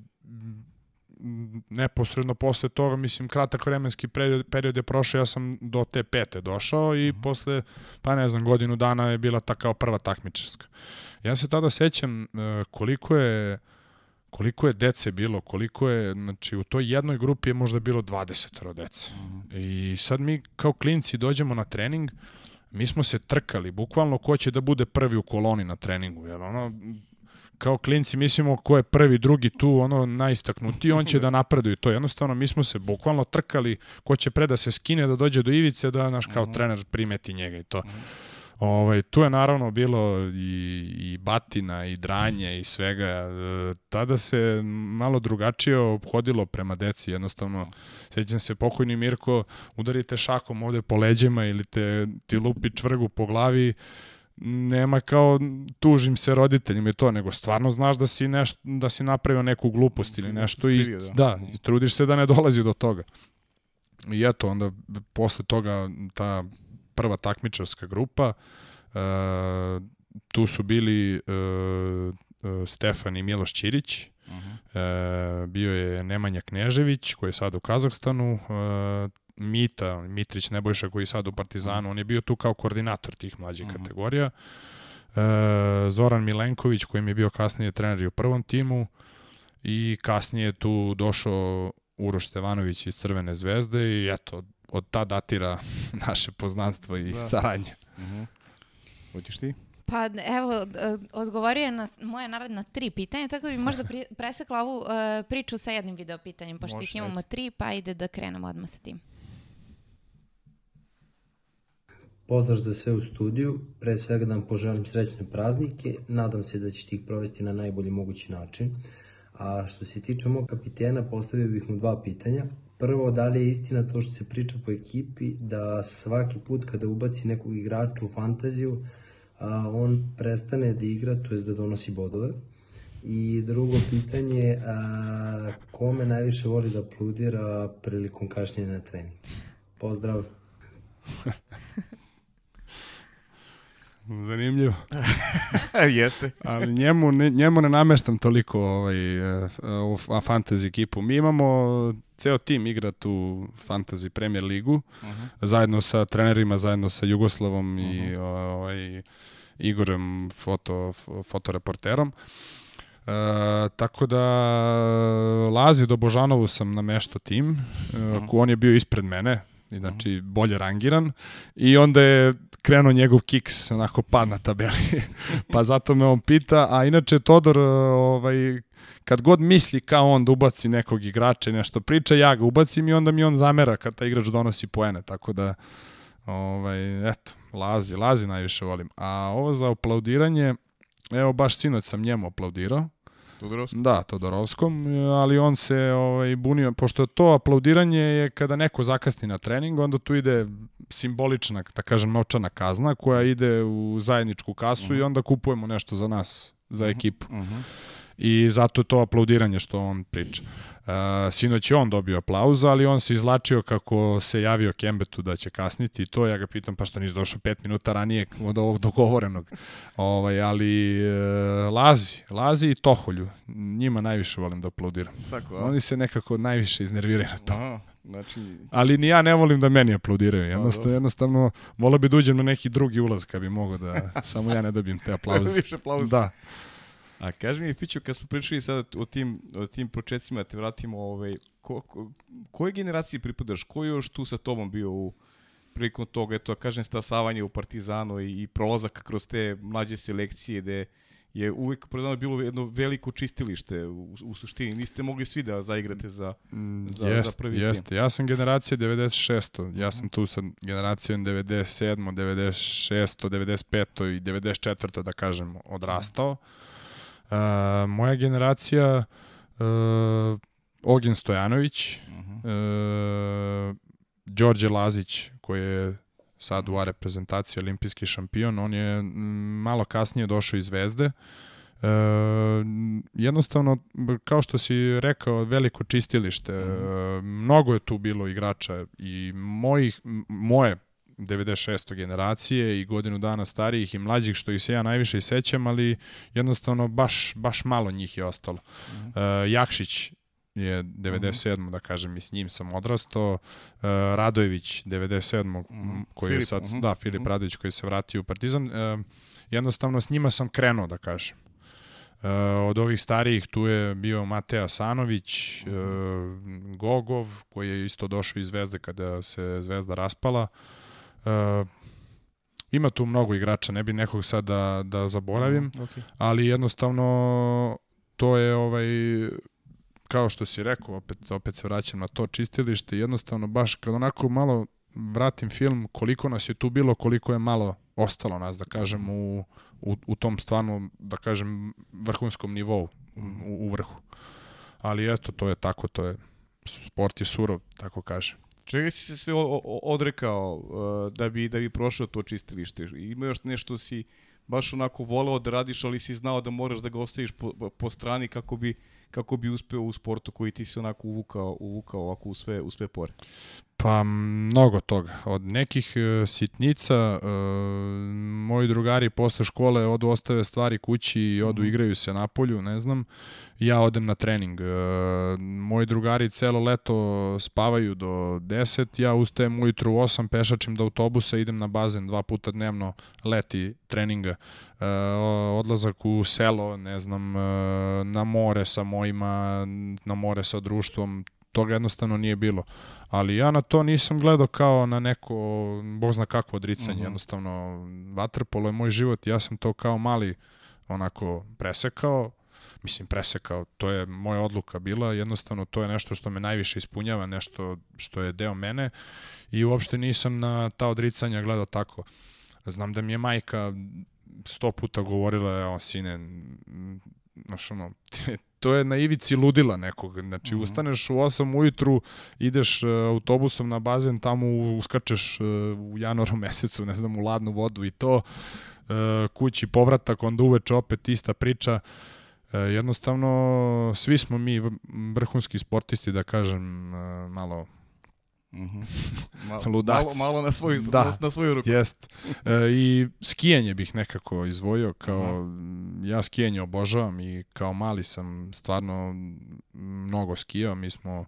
neposredno posle toga, mislim, kratak vremenski period, period je prošao, ja sam do te pete došao i -huh. posle, pa ne znam, godinu dana je bila ta kao prva takmičarska. Ja se tada sećam uh, koliko je koliko je dece bilo, koliko je, znači u toj jednoj grupi je možda bilo 20 dece. -huh. I sad mi kao klinci dođemo na trening, mi smo se trkali, bukvalno ko će da bude prvi u koloni na treningu, jer ono, kao klinci mislimo ko je prvi, drugi tu, ono najistaknutiji, on će [laughs] da napreduje. To jednostavno, mi smo se bukvalno trkali ko će pre da se skine, da dođe do ivice, da naš kao -huh. trener primeti njega i to. -huh. Ovaj, tu je naravno bilo i, i batina i dranje i svega. E, tada se malo drugačije obhodilo prema deci. Jednostavno, sećam se pokojni Mirko, udarite šakom ovde po leđima ili te, ti lupi čvrgu po glavi, nema kao tužim se roditeljima i to, nego stvarno znaš da si, neš, da si napravio neku glupost ili nešto i, da. da, i trudiš se da ne dolazi do toga. I eto, onda posle toga ta prva takmičarska grupa. E, tu su bili e, Stefan i Miloš Ćirić, uh -huh. e, bio je Nemanja Knežević koji je sad u Kazahstanu, e, Mita, Mitrić Nebojša koji je sad u Partizanu, -huh. on je bio tu kao koordinator tih mlađih uh -huh. kategorija. E, Zoran Milenković koji mi je bio kasnije trener i u prvom timu i kasnije tu došao Uroš Stevanović iz Crvene zvezde i eto, od ta datira [laughs] naše poznanstvo i da. saradnje. Uh mhm. -huh. Hoćeš ti? Pa evo, odgovorio je na moje naredna tri pitanja, tako da bi možda pri, [laughs] presekla ovu uh, priču sa jednim video pitanjem, pošto Može, ih imamo tri, pa ide da krenemo odmah sa tim. Pozdrav za sve u studiju, pre svega da vam poželim srećne praznike, nadam se da ćete ih provesti na najbolji mogući način. A što se tiče mog kapitena, postavio bih mu dva pitanja. Prvo, da li je istina to što se priča po ekipi, da svaki put kada ubaci nekog igrača u fantaziju, on prestane da igra, to je da donosi bodove. I drugo pitanje, a, kome najviše voli da apludira prilikom kašnjenja na trening? Pozdrav! [laughs] Zanimljivo. [laughs] Jeste. Ali njemu ne, njemu ne nameštam toliko ovaj, uh, fantasy ekipu. Mi imamo ceo tim igra tu fantasy Premier ligu, uh -huh. zajedno sa trenerima, zajedno sa Jugoslavom uh -huh. i ovaj, Igorem, foto, fotoreporterom. E, tako da Lazi do Božanovu sam nameštao tim, uh -huh. on je bio ispred mene, znači bolje rangiran. I onda je krenuo njegov kiks, onako pad na tabeli, [laughs] pa zato me on pita, a inače Todor ovaj, kad god misli kao on da ubaci nekog igrača i nešto priča, ja ga ubacim i onda mi on zamera kad taj igrač donosi poene, tako da ovaj, eto, lazi, lazi najviše volim. A ovo za aplaudiranje, evo baš sinoć sam njemu aplaudirao, Todorovskom? Da, Todorovskom, ali on se ovaj, bunio, pošto to aplaudiranje je kada neko zakasni na trening, onda tu ide simbolična, da kažem, novčana kazna koja ide u zajedničku kasu uh -huh. i mhm. onda kupujemo nešto za nas, za mhm. ekipu. Uh -huh. I zato je to aplaudiranje što on priča. Uh, sinoć je on dobio aplauz, ali on se izlačio kako se javio Kembetu da će kasniti i to. Ja ga pitam pa što nisi došao pet minuta ranije od ovog dogovorenog. Ovaj, ali uh, Lazi, Lazi i Toholju, njima najviše volim da aplaudiram. Tako, a? Oni se nekako najviše iznerviraju na to. Aha. Znači... Ali ni ja ne volim da meni aplaudiraju. Jednostavno, jednostavno volio bi da uđem na neki drugi ulaz kad bi mogao da samo ja ne dobijem te [laughs] aplauze. Više aplauze. Da. A kaži mi, Fiću, kad smo pričali sada o tim, o tim početcima, da te vratimo, ovaj, ko, ko, koje generacije pripadaš? Ko je još tu sa tobom bio u prilikom toga, eto, kažem, stasavanje u Partizanu i, i prolazak kroz te mlađe selekcije gde je uvek Partizanu bilo jedno veliko čistilište u, u suštini. Niste mogli svi da zaigrate za, mm, za, jest, za prvi jest. tim. Ja sam generacija 96. Ja sam tu sa generacijom 97. 96. 95. i 94. da kažem odrastao. Mm Uh, moja generacija uh, Ognjen Stojanović, uh -huh. uh, Đorđe Lazić koji je sad u A reprezentaciji olimpijski šampion, on je malo kasnije došao iz Zvezde. E, jednostavno, kao što si rekao, veliko čistilište. E, mnogo je tu bilo igrača i mojih, moje 96. generacije i godinu dana starijih i mlađih, što ih se ja najviše i sećam, ali jednostavno baš, baš malo njih je ostalo. Mm -hmm. uh, Jakšić je 97. Mm -hmm. da kažem i s njim sam odrastao. Uh, Radojević 97. Mm -hmm. koji Filip, je sad, mm -hmm. da, Filip mm -hmm. Radojević koji se vratio u Partizan. Uh, jednostavno s njima sam krenuo da kažem. Uh, od ovih starijih tu je bio Mateja Sanović, uh, Gogov, koji je isto došao iz Zvezde kada se Zvezda raspala. Uh, ima tu mnogo igrača, ne bi nekog sad da, da zaboravim, okay. ali jednostavno to je ovaj kao što si rekao, opet, opet se vraćam na to čistilište, jednostavno baš kad onako malo vratim film, koliko nas je tu bilo, koliko je malo ostalo nas, da kažem, u, u, u tom stvarno, da kažem, vrhunskom nivou, u, u vrhu. Ali eto, to je tako, to je, sport je surov, tako kaže. Čega si se sve odrekao uh, da bi da bi prošao to čistilište? Ima još nešto si baš onako voleo da radiš, ali si znao da moraš da ga ostaviš po, po strani kako bi kako bi uspeo u sportu koji ti se onako uvukao, uvukao ovako u sve, u sve pore? Pa mnogo toga. Od nekih e, sitnica, e, moji drugari posle škole odu ostave stvari kući i odu mm. igraju se na polju, ne znam. Ja odem na trening. E, moji drugari celo leto spavaju do 10, ja ustajem ujutru u 8, pešačim do autobusa, idem na bazen dva puta dnevno leti treninga. E, odlazak u selo, ne znam, e, na more sa mojima, na more sa društvom, toga jednostavno nije bilo. Ali ja na to nisam gledao kao na neko, bog zna kakvo odricanje, uh mhm. -huh. jednostavno, vaterpolo je moj život, ja sam to kao mali onako presekao, mislim presekao, to je moja odluka bila, jednostavno to je nešto što me najviše ispunjava, nešto što je deo mene i uopšte nisam na ta odricanja gledao tako. Znam da mi je majka sto puta govorila, evo, sine, znaš, ono, [laughs] to je na ivici ludila nekog. Znači, mm -hmm. ustaneš u 8 ujutru, ideš uh, autobusom na bazen, tamo uskačeš uh, u januaru [laughs] mesecu, ne znam, u ladnu vodu i to, uh, kući povratak, onda uveče opet ista priča. Uh, jednostavno, svi smo mi vrhunski sportisti, da kažem, uh, malo [laughs] Mm -hmm. malo, malo, malo na svoju, da, na, svoju ruku. Jest. E, I skijanje bih nekako izvojio, kao mm. ja skijanje obožavam i kao mali sam stvarno mnogo skijao, mi smo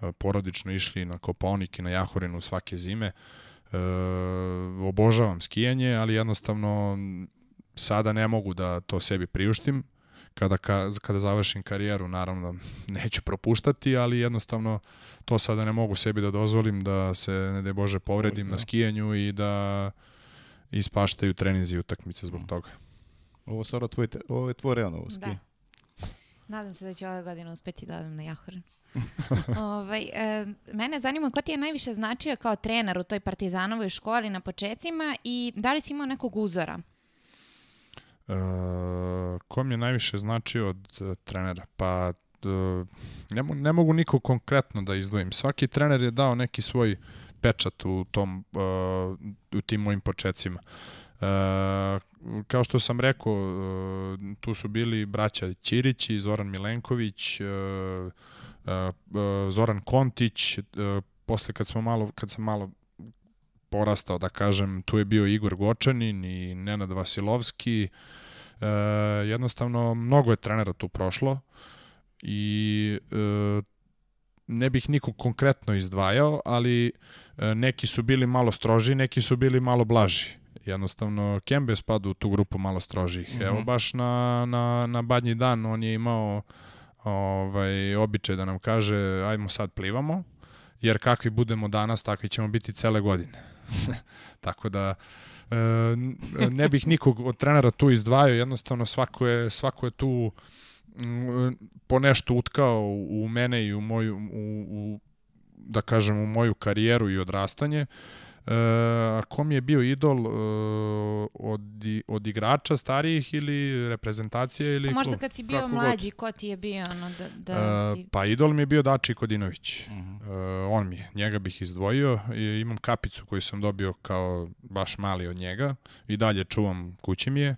e, porodično išli na Kopaonik i na Jahorinu svake zime. E, obožavam skijanje, ali jednostavno sada ne mogu da to sebi priuštim. Kada, ka, kada završim karijeru, naravno, [laughs] neću propuštati, ali jednostavno to sada ne mogu sebi da dozvolim da se, ne de Bože, povredim da. na skijanju i da ispaštaju treninzi i utakmice zbog mm. toga. Ovo sada tvoj, ovo je tvoj realno ovo Da. Nadam se da će ove godine uspeti da odem na Jahorin. [laughs] ovaj, e, mene zanima ko ti je najviše značio kao trener u toj partizanovoj školi na početcima i da li si imao nekog uzora? E, ko mi je najviše značio od uh, trenera? Pa ne, ne mogu niko konkretno da izdvojim. Svaki trener je dao neki svoj pečat u tom uh, u tim mojim početcima. Uh, kao što sam rekao, tu su bili braća Ćirići, Zoran Milenković, Zoran Kontić, posle kad smo malo kad sam malo porastao da kažem, tu je bio Igor Gočanin i Nenad Vasilovski. Uh, jednostavno mnogo je trenera tu prošlo. Uh, i e, ne bih nikog konkretno izdvajao, ali e, neki su bili malo stroži, neki su bili malo blaži. Jednostavno, Kembe spada u tu grupu malo strožih. Mm -hmm. Evo, baš na, na, na badnji dan on je imao ovaj, običaj da nam kaže ajmo sad plivamo, jer kakvi budemo danas, takvi ćemo biti cele godine. [laughs] Tako da, e, ne bih nikog od trenera tu izdvajao, jednostavno svako je, svako je tu nešto utkao u mene i u moju, u, u, da kažem, u moju karijeru i odrastanje. E, a ko mi je bio idol e, od, od igrača starijih ili reprezentacije ili a možda kad si bio Kako mlađi, god. ko ti je bio ono da, da e, si... Pa idol mi je bio Dači Kodinović. Uh -huh. e, on mi je, njega bih izdvojio. I, imam kapicu koju sam dobio kao baš mali od njega i dalje čuvam kući mi je.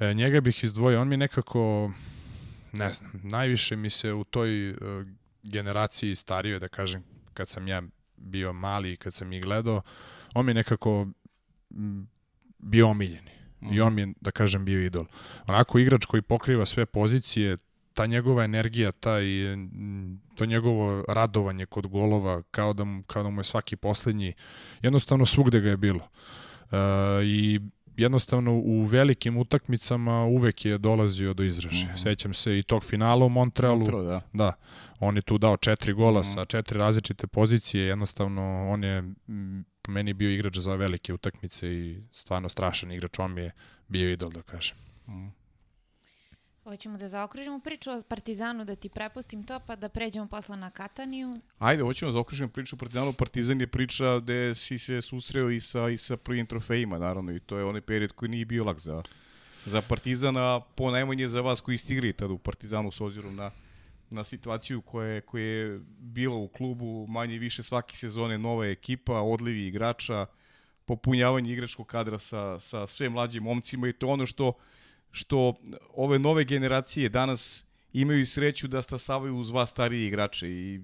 E, njega bih izdvojio, on mi nekako ne znam, najviše mi se u toj uh, generaciji starijoj, da kažem, kad sam ja bio mali i kad sam ih gledao, on mi je nekako bio omiljeni. I on mi je, da kažem, bio idol. Onako igrač koji pokriva sve pozicije, ta njegova energija, taj, mm, to njegovo radovanje kod golova, kao da mu, kao da mu je svaki poslednji, jednostavno svugde ga je bilo. E, I jednostavno u velikim utakmicama uvek je dolazio do izražaja. Mm -hmm. Sećam se i tog finala u Montrealu. Montreal, da. Da, on je tu dao četiri gola mm -hmm. sa četiri različite pozicije, jednostavno on je meni bio igrač za velike utakmice i stvarno strašan igrač, on mi je bio idol da kažem. Mhm. Hoćemo da zaokružimo priču o Partizanu, da ti prepustim to, pa da pređemo posle na Kataniju. Ajde, hoćemo da zaokružimo priču o Partizanu. Partizan je priča gde si se susreo i sa, i sa prvim trofejima, naravno, i to je onaj period koji nije bio lak za, za Partizana, po najmanje za vas koji ste igrali tada u Partizanu s obzirom na, na situaciju koja je, koja je bila u klubu, manje više svake sezone nova ekipa, odlivi igrača, popunjavanje igračkog kadra sa, sa sve mlađim momcima i to ono što što ove nove generacije danas imaju sreću da stasavaju uz vas starije igrače i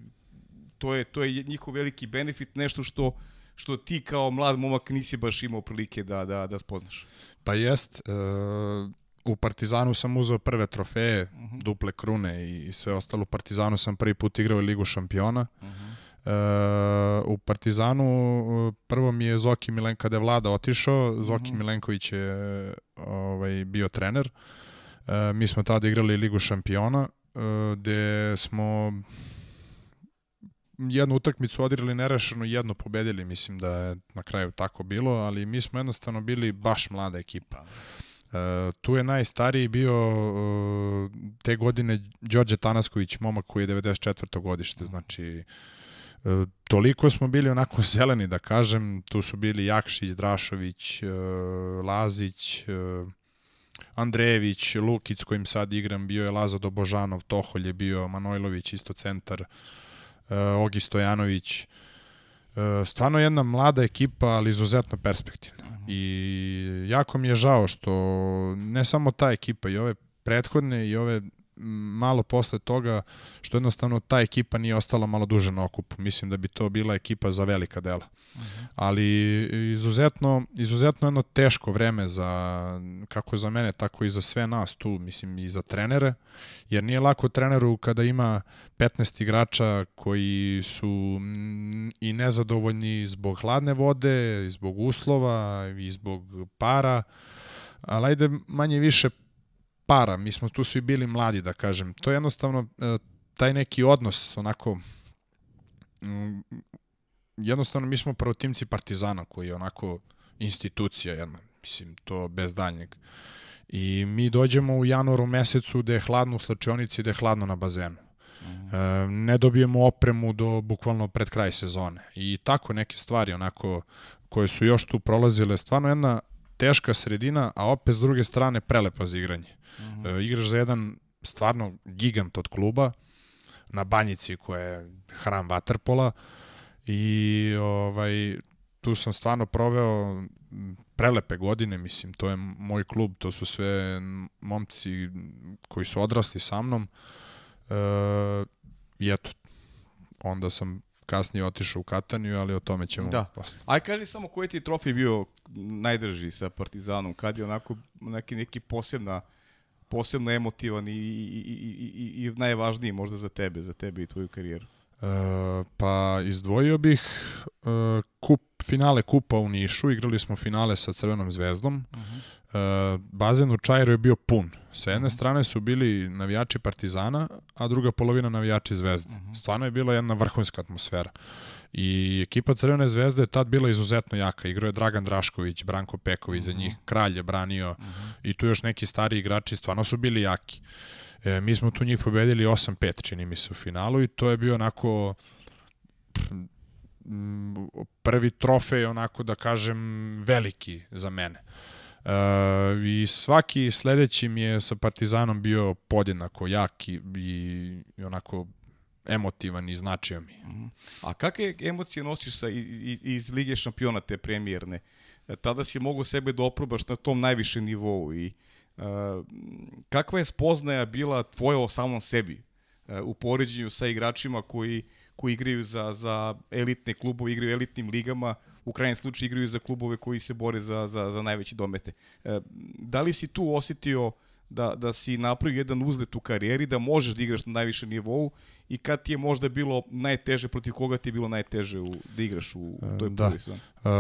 to je to je njihov veliki benefit, nešto što što ti kao mlad momak nisi baš imao prilike da da da spoznaš. Pa jest, e, u Partizanu sam uzeo prve trofeje, uh -huh. duple krune i, i sve ostalo. U Partizanu sam prvi put igrao Ligu šampiona. Uh -huh. E, u Partizanu e, prvo mi je Zoki Milenko, kada je Vlada otišao, Zoki mm -hmm. Milenković je ovaj, bio trener. E, mi smo tada igrali Ligu šampiona, e, gde smo jednu utakmicu odigrali nerešeno, jedno pobedili, mislim da je na kraju tako bilo, ali mi smo jednostavno bili baš mlada ekipa. Uh, tu je najstariji bio uh, te godine Đorđe Tanasković, momak koji je 94. godište, znači E, toliko smo bili onako [laughs] zeleni, da kažem, tu su bili Jakšić, Drašović, e, Lazić, e, Andrejević, Lukić kojim sad igram, bio je Laza Dobožanov, Toholj je bio, Manojlović isto centar, Ogi Stojanović, stvarno jedna mlada ekipa, ali izuzetno perspektivna. I jako mi je žao što ne samo ta ekipa i ove prethodne i ove malo posle toga što jednostavno ta ekipa nije ostala malo duže na okupu. Mislim da bi to bila ekipa za velika dela. Uh -huh. Ali izuzetno, izuzetno jedno teško vreme za, kako za mene, tako i za sve nas tu, mislim i za trenere, jer nije lako treneru kada ima 15 igrača koji su i nezadovoljni zbog hladne vode, zbog uslova, i zbog para, ali ajde manje više para, mi smo tu svi bili mladi, da kažem. To je jednostavno e, taj neki odnos, onako, mm, jednostavno mi smo prvotimci Partizana, koji je onako institucija, jedna, mislim, to bez daljnjeg. I mi dođemo u januaru mesecu gde je hladno u slačionici, gde je hladno na bazenu. Mm. E, ne dobijemo opremu do bukvalno pred kraj sezone. I tako neke stvari onako koje su još tu prolazile, stvarno jedna teška sredina, a opet s druge strane prelepa za igranje. E, igraš za jedan stvarno gigant od kluba na banjici koja je hram Waterpola i ovaj tu sam stvarno proveo prelepe godine, mislim, to je moj klub, to su sve momci koji su odrasli sa mnom. E, I eto, onda sam kasnije otišao u Kataniju, ali o tome ćemo da. posle. Aj kaži samo koji ti trofej bio najdrži sa Partizanom, kad je onako neki, neki posebna posebno emotivan i, i, i, i, i najvažniji možda za tebe, za tebe i tvoju karijeru? E, pa izdvojio bih e, kup, finale kupa u Nišu, igrali smo finale sa Crvenom zvezdom. Uh -huh. e, bazen u Čajru je bio pun. Sa jedne uh -huh. strane su bili navijači Partizana, a druga polovina navijači Zvezde. Uh -huh. Stvarno je bila jedna vrhunska atmosfera. I ekipa Crvene zvezde je tad bila izuzetno jaka. Igrao je Dragan Drašković, Branko Peković uh -huh. za njih, Kralj je branio uh -huh. i tu još neki stari igrači stvarno su bili jaki. E, mi smo tu njih pobedili 8-5, čini mi se, u finalu i to je bio onako prvi trofej, onako da kažem, veliki za mene. E, I svaki sledeći mi je sa Partizanom bio podjednako jak i, i onako emotivan i značio mi. Mhm. A kakve emocije nosiš sa, iz, iz Lige šampiona te premijerne? E, tada si mogu sebe da oprobaš na tom najvišem nivou i uh, kakva je spoznaja bila tvoja o samom sebi uh, u poređenju sa igračima koji, koji igraju za, za elitne klubove, igraju elitnim ligama, u krajnjem slučaju igraju za klubove koji se bore za, za, za najveće domete. E, da li si tu osetio da, da si napravio jedan uzlet u karijeri, da možeš da igraš na najvišem nivou i kad ti je možda bilo najteže, protiv koga ti je bilo najteže u, da igraš u toj Da. prvoj sezoni? Uh,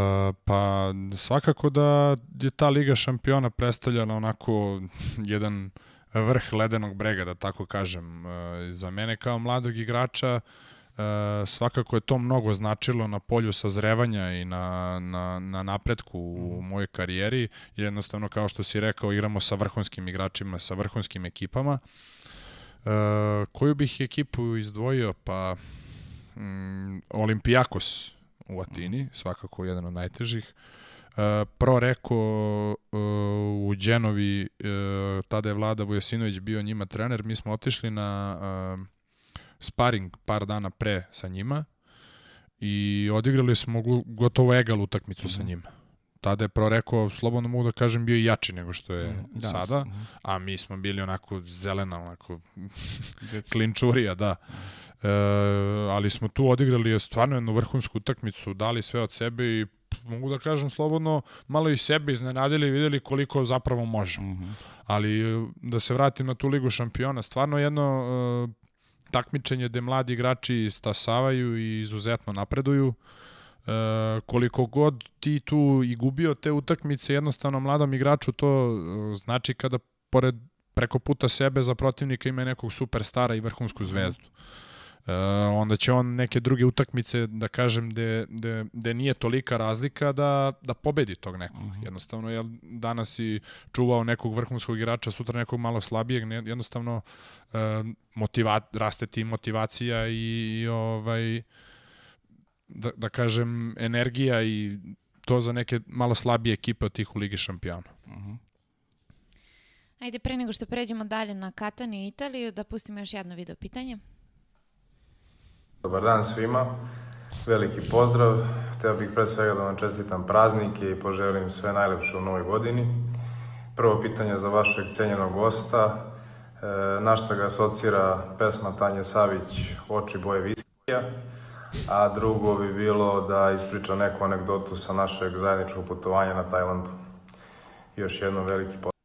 pa svakako da je ta Liga šampiona predstavljala onako jedan vrh ledenog brega, da tako kažem. Uh, za mene kao mladog igrača uh, svakako je to mnogo značilo na polju sazrevanja i na, na, na napretku u mojoj karijeri. Jednostavno, kao što si rekao, igramo sa vrhunskim igračima, sa vrhunskim ekipama. Uh, koju bih ekipu izdvojio? Pa mm, Olimpijakos u Atini, svakako jedan od najtežih. Uh, Pro Reko uh, u Đenovi, uh, tada je Vlada Vujasinović bio njima trener, mi smo otišli na uh, sparing par dana pre sa njima i odigrali smo gotovo egal utakmicu sa njima. Tada je Pro Reko, slobodno mogu da kažem, bio i jači nego što je Da. sada, Mhm. a mi smo bili onako zelena, onako [laughs] klinčurija, da. E, ali smo tu odigrali stvarno jednu vrhunsku utakmicu, dali sve od sebe i mogu da kažem slobodno, malo i sebe iznenadili i videli koliko zapravo možemo. Mhm. Ali e, da se vratim na tu ligu šampiona, stvarno jedno e, takmičenje gde mladi igrači stasavaju i izuzetno napreduju. E, koliko god ti tu i gubio te utakmice, jednostavno mladom igraču to e, znači kada pored preko puta sebe za protivnika ima nekog superstara i vrhunsku zvezdu. E, onda će on neke druge utakmice, da kažem, gde, gde, gde nije tolika razlika da, da pobedi tog nekog. Jednostavno, jel, danas si čuvao nekog vrhunskog igrača, sutra nekog malo slabijeg, ne, jednostavno e, motiva, raste ti motivacija i, i ovaj, da, da kažem, energija i to za neke malo slabije ekipe od tih u Ligi šampiona. Ajde, pre nego što pređemo dalje na Kataniju i Italiju, da pustimo još jedno video pitanje. Dobar dan svima, veliki pozdrav. Hteo bih pre svega da vam čestitam praznike i poželim sve najlepše u novoj godini. Prvo pitanje za vašeg cenjenog gosta. E, na šta ga asocira pesma Tanje Savić Oči boje viskija? A drugo bi bilo da ispriča neku anegdotu sa našeg zajedničkog putovanja na Tajlandu. Još jednom veliki pozdrav.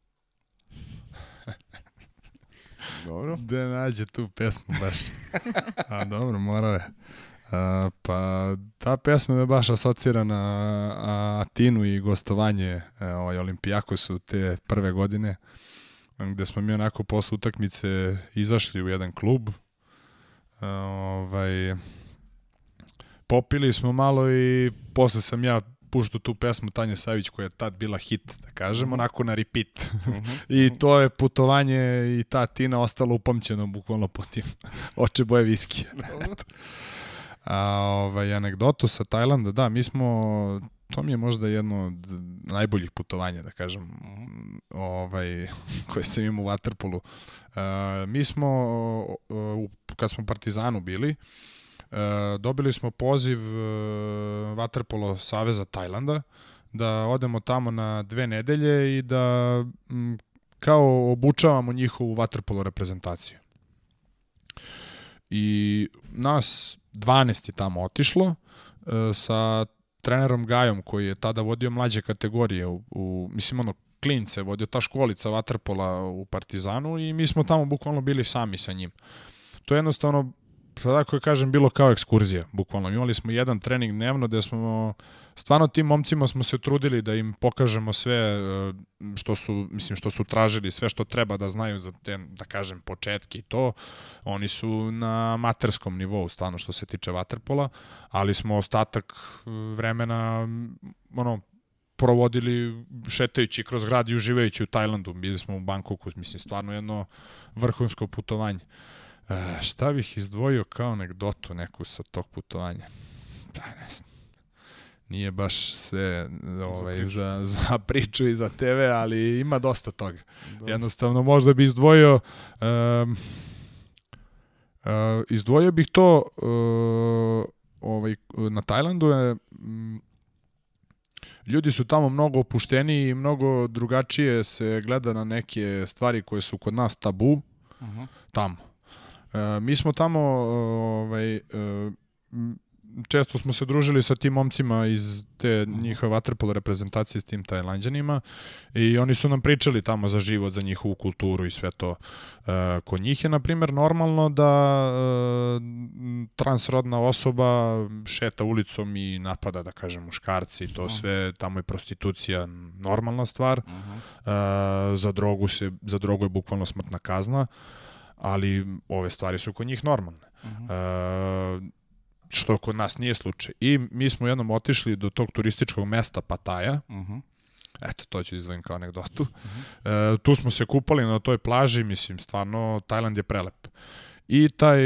Dobro. Da nađe tu pesmu baš. [laughs] A dobro, morao je. A, pa ta pesma me baš asocira na a, Atinu i gostovanje e, ovaj, Olimpijakosu te prve godine gde smo mi onako posle utakmice izašli u jedan klub e, ovaj, popili smo malo i posle sam ja puštao tu pesmu Tanje Savić koja je tad bila hit, da kažem, onako na repeat. [laughs] I to je putovanje i ta Tina ostala upamćena bukvalno po tim [laughs] oče boje viskije. [laughs] Eto. A ovaj, anegdotu sa Tajlanda, da, mi smo, to mi je možda jedno od najboljih putovanja, da kažem, ovaj, koje sam imao u Waterpolu. Uh, mi smo, kad smo u Partizanu bili, dobili smo poziv Waterpolo Saveza Tajlanda, da odemo tamo na dve nedelje i da kao obučavamo njihovu vaterpolo reprezentaciju. I nas 12 je tamo otišlo e, sa trenerom Gajom koji je tada vodio mlađe kategorije u, u mislim ono klince, vodio ta školica vaterpola u Partizanu i mi smo tamo bukvalno bili sami sa njim. To je jednostavno sada ako kažem, bilo kao ekskurzija, bukvalno. Imali smo jedan trening dnevno gde smo, stvarno tim momcima smo se trudili da im pokažemo sve e, što su, mislim, što su tražili, sve što treba da znaju za te, da kažem, početke i to. Oni su na amaterskom nivou, stvarno što se tiče vaterpola, ali smo ostatak e, vremena, ono, provodili šetajući kroz grad i uživajući u Tajlandu. Bili smo u Bangkoku, mislim, stvarno jedno vrhunsko putovanje. E, šta bih izdvojio kao anegdotu neku sa tog putovanja? Pa ne znam. Nije baš sve ovaj, za, [laughs] za priču i za TV, ali ima dosta toga. Da. Jednostavno, možda bi izdvojio um, uh, izdvojio bih to uh, ovaj, na Tajlandu je mm, ljudi su tamo mnogo opušteniji i mnogo drugačije se gleda na neke stvari koje su kod nas tabu Mhm. tamo. E, mi smo tamo ovaj, e, često smo se družili sa tim momcima iz te njihove vaterpolo reprezentacije s tim Tajlanđanima i oni su nam pričali tamo za život, za njihovu kulturu i sve to. E, kod njih je, na primjer, normalno da e, transrodna osoba šeta ulicom i napada, da kažem, muškarci i to sve, tamo je prostitucija normalna stvar. -huh. e, za drogu se za drogu je bukvalno smrtna kazna, ali ove stvari su kod njih normalne. Uh -huh. e, što kod nas nije slučaj. I mi smo jednom otišli do tog turističkog mesta Pataja, uh -huh. Eto, to ću izvojim kao anegdotu. Uh -huh. e, tu smo se kupali na toj plaži, mislim, stvarno, Tajland je prelep. I taj,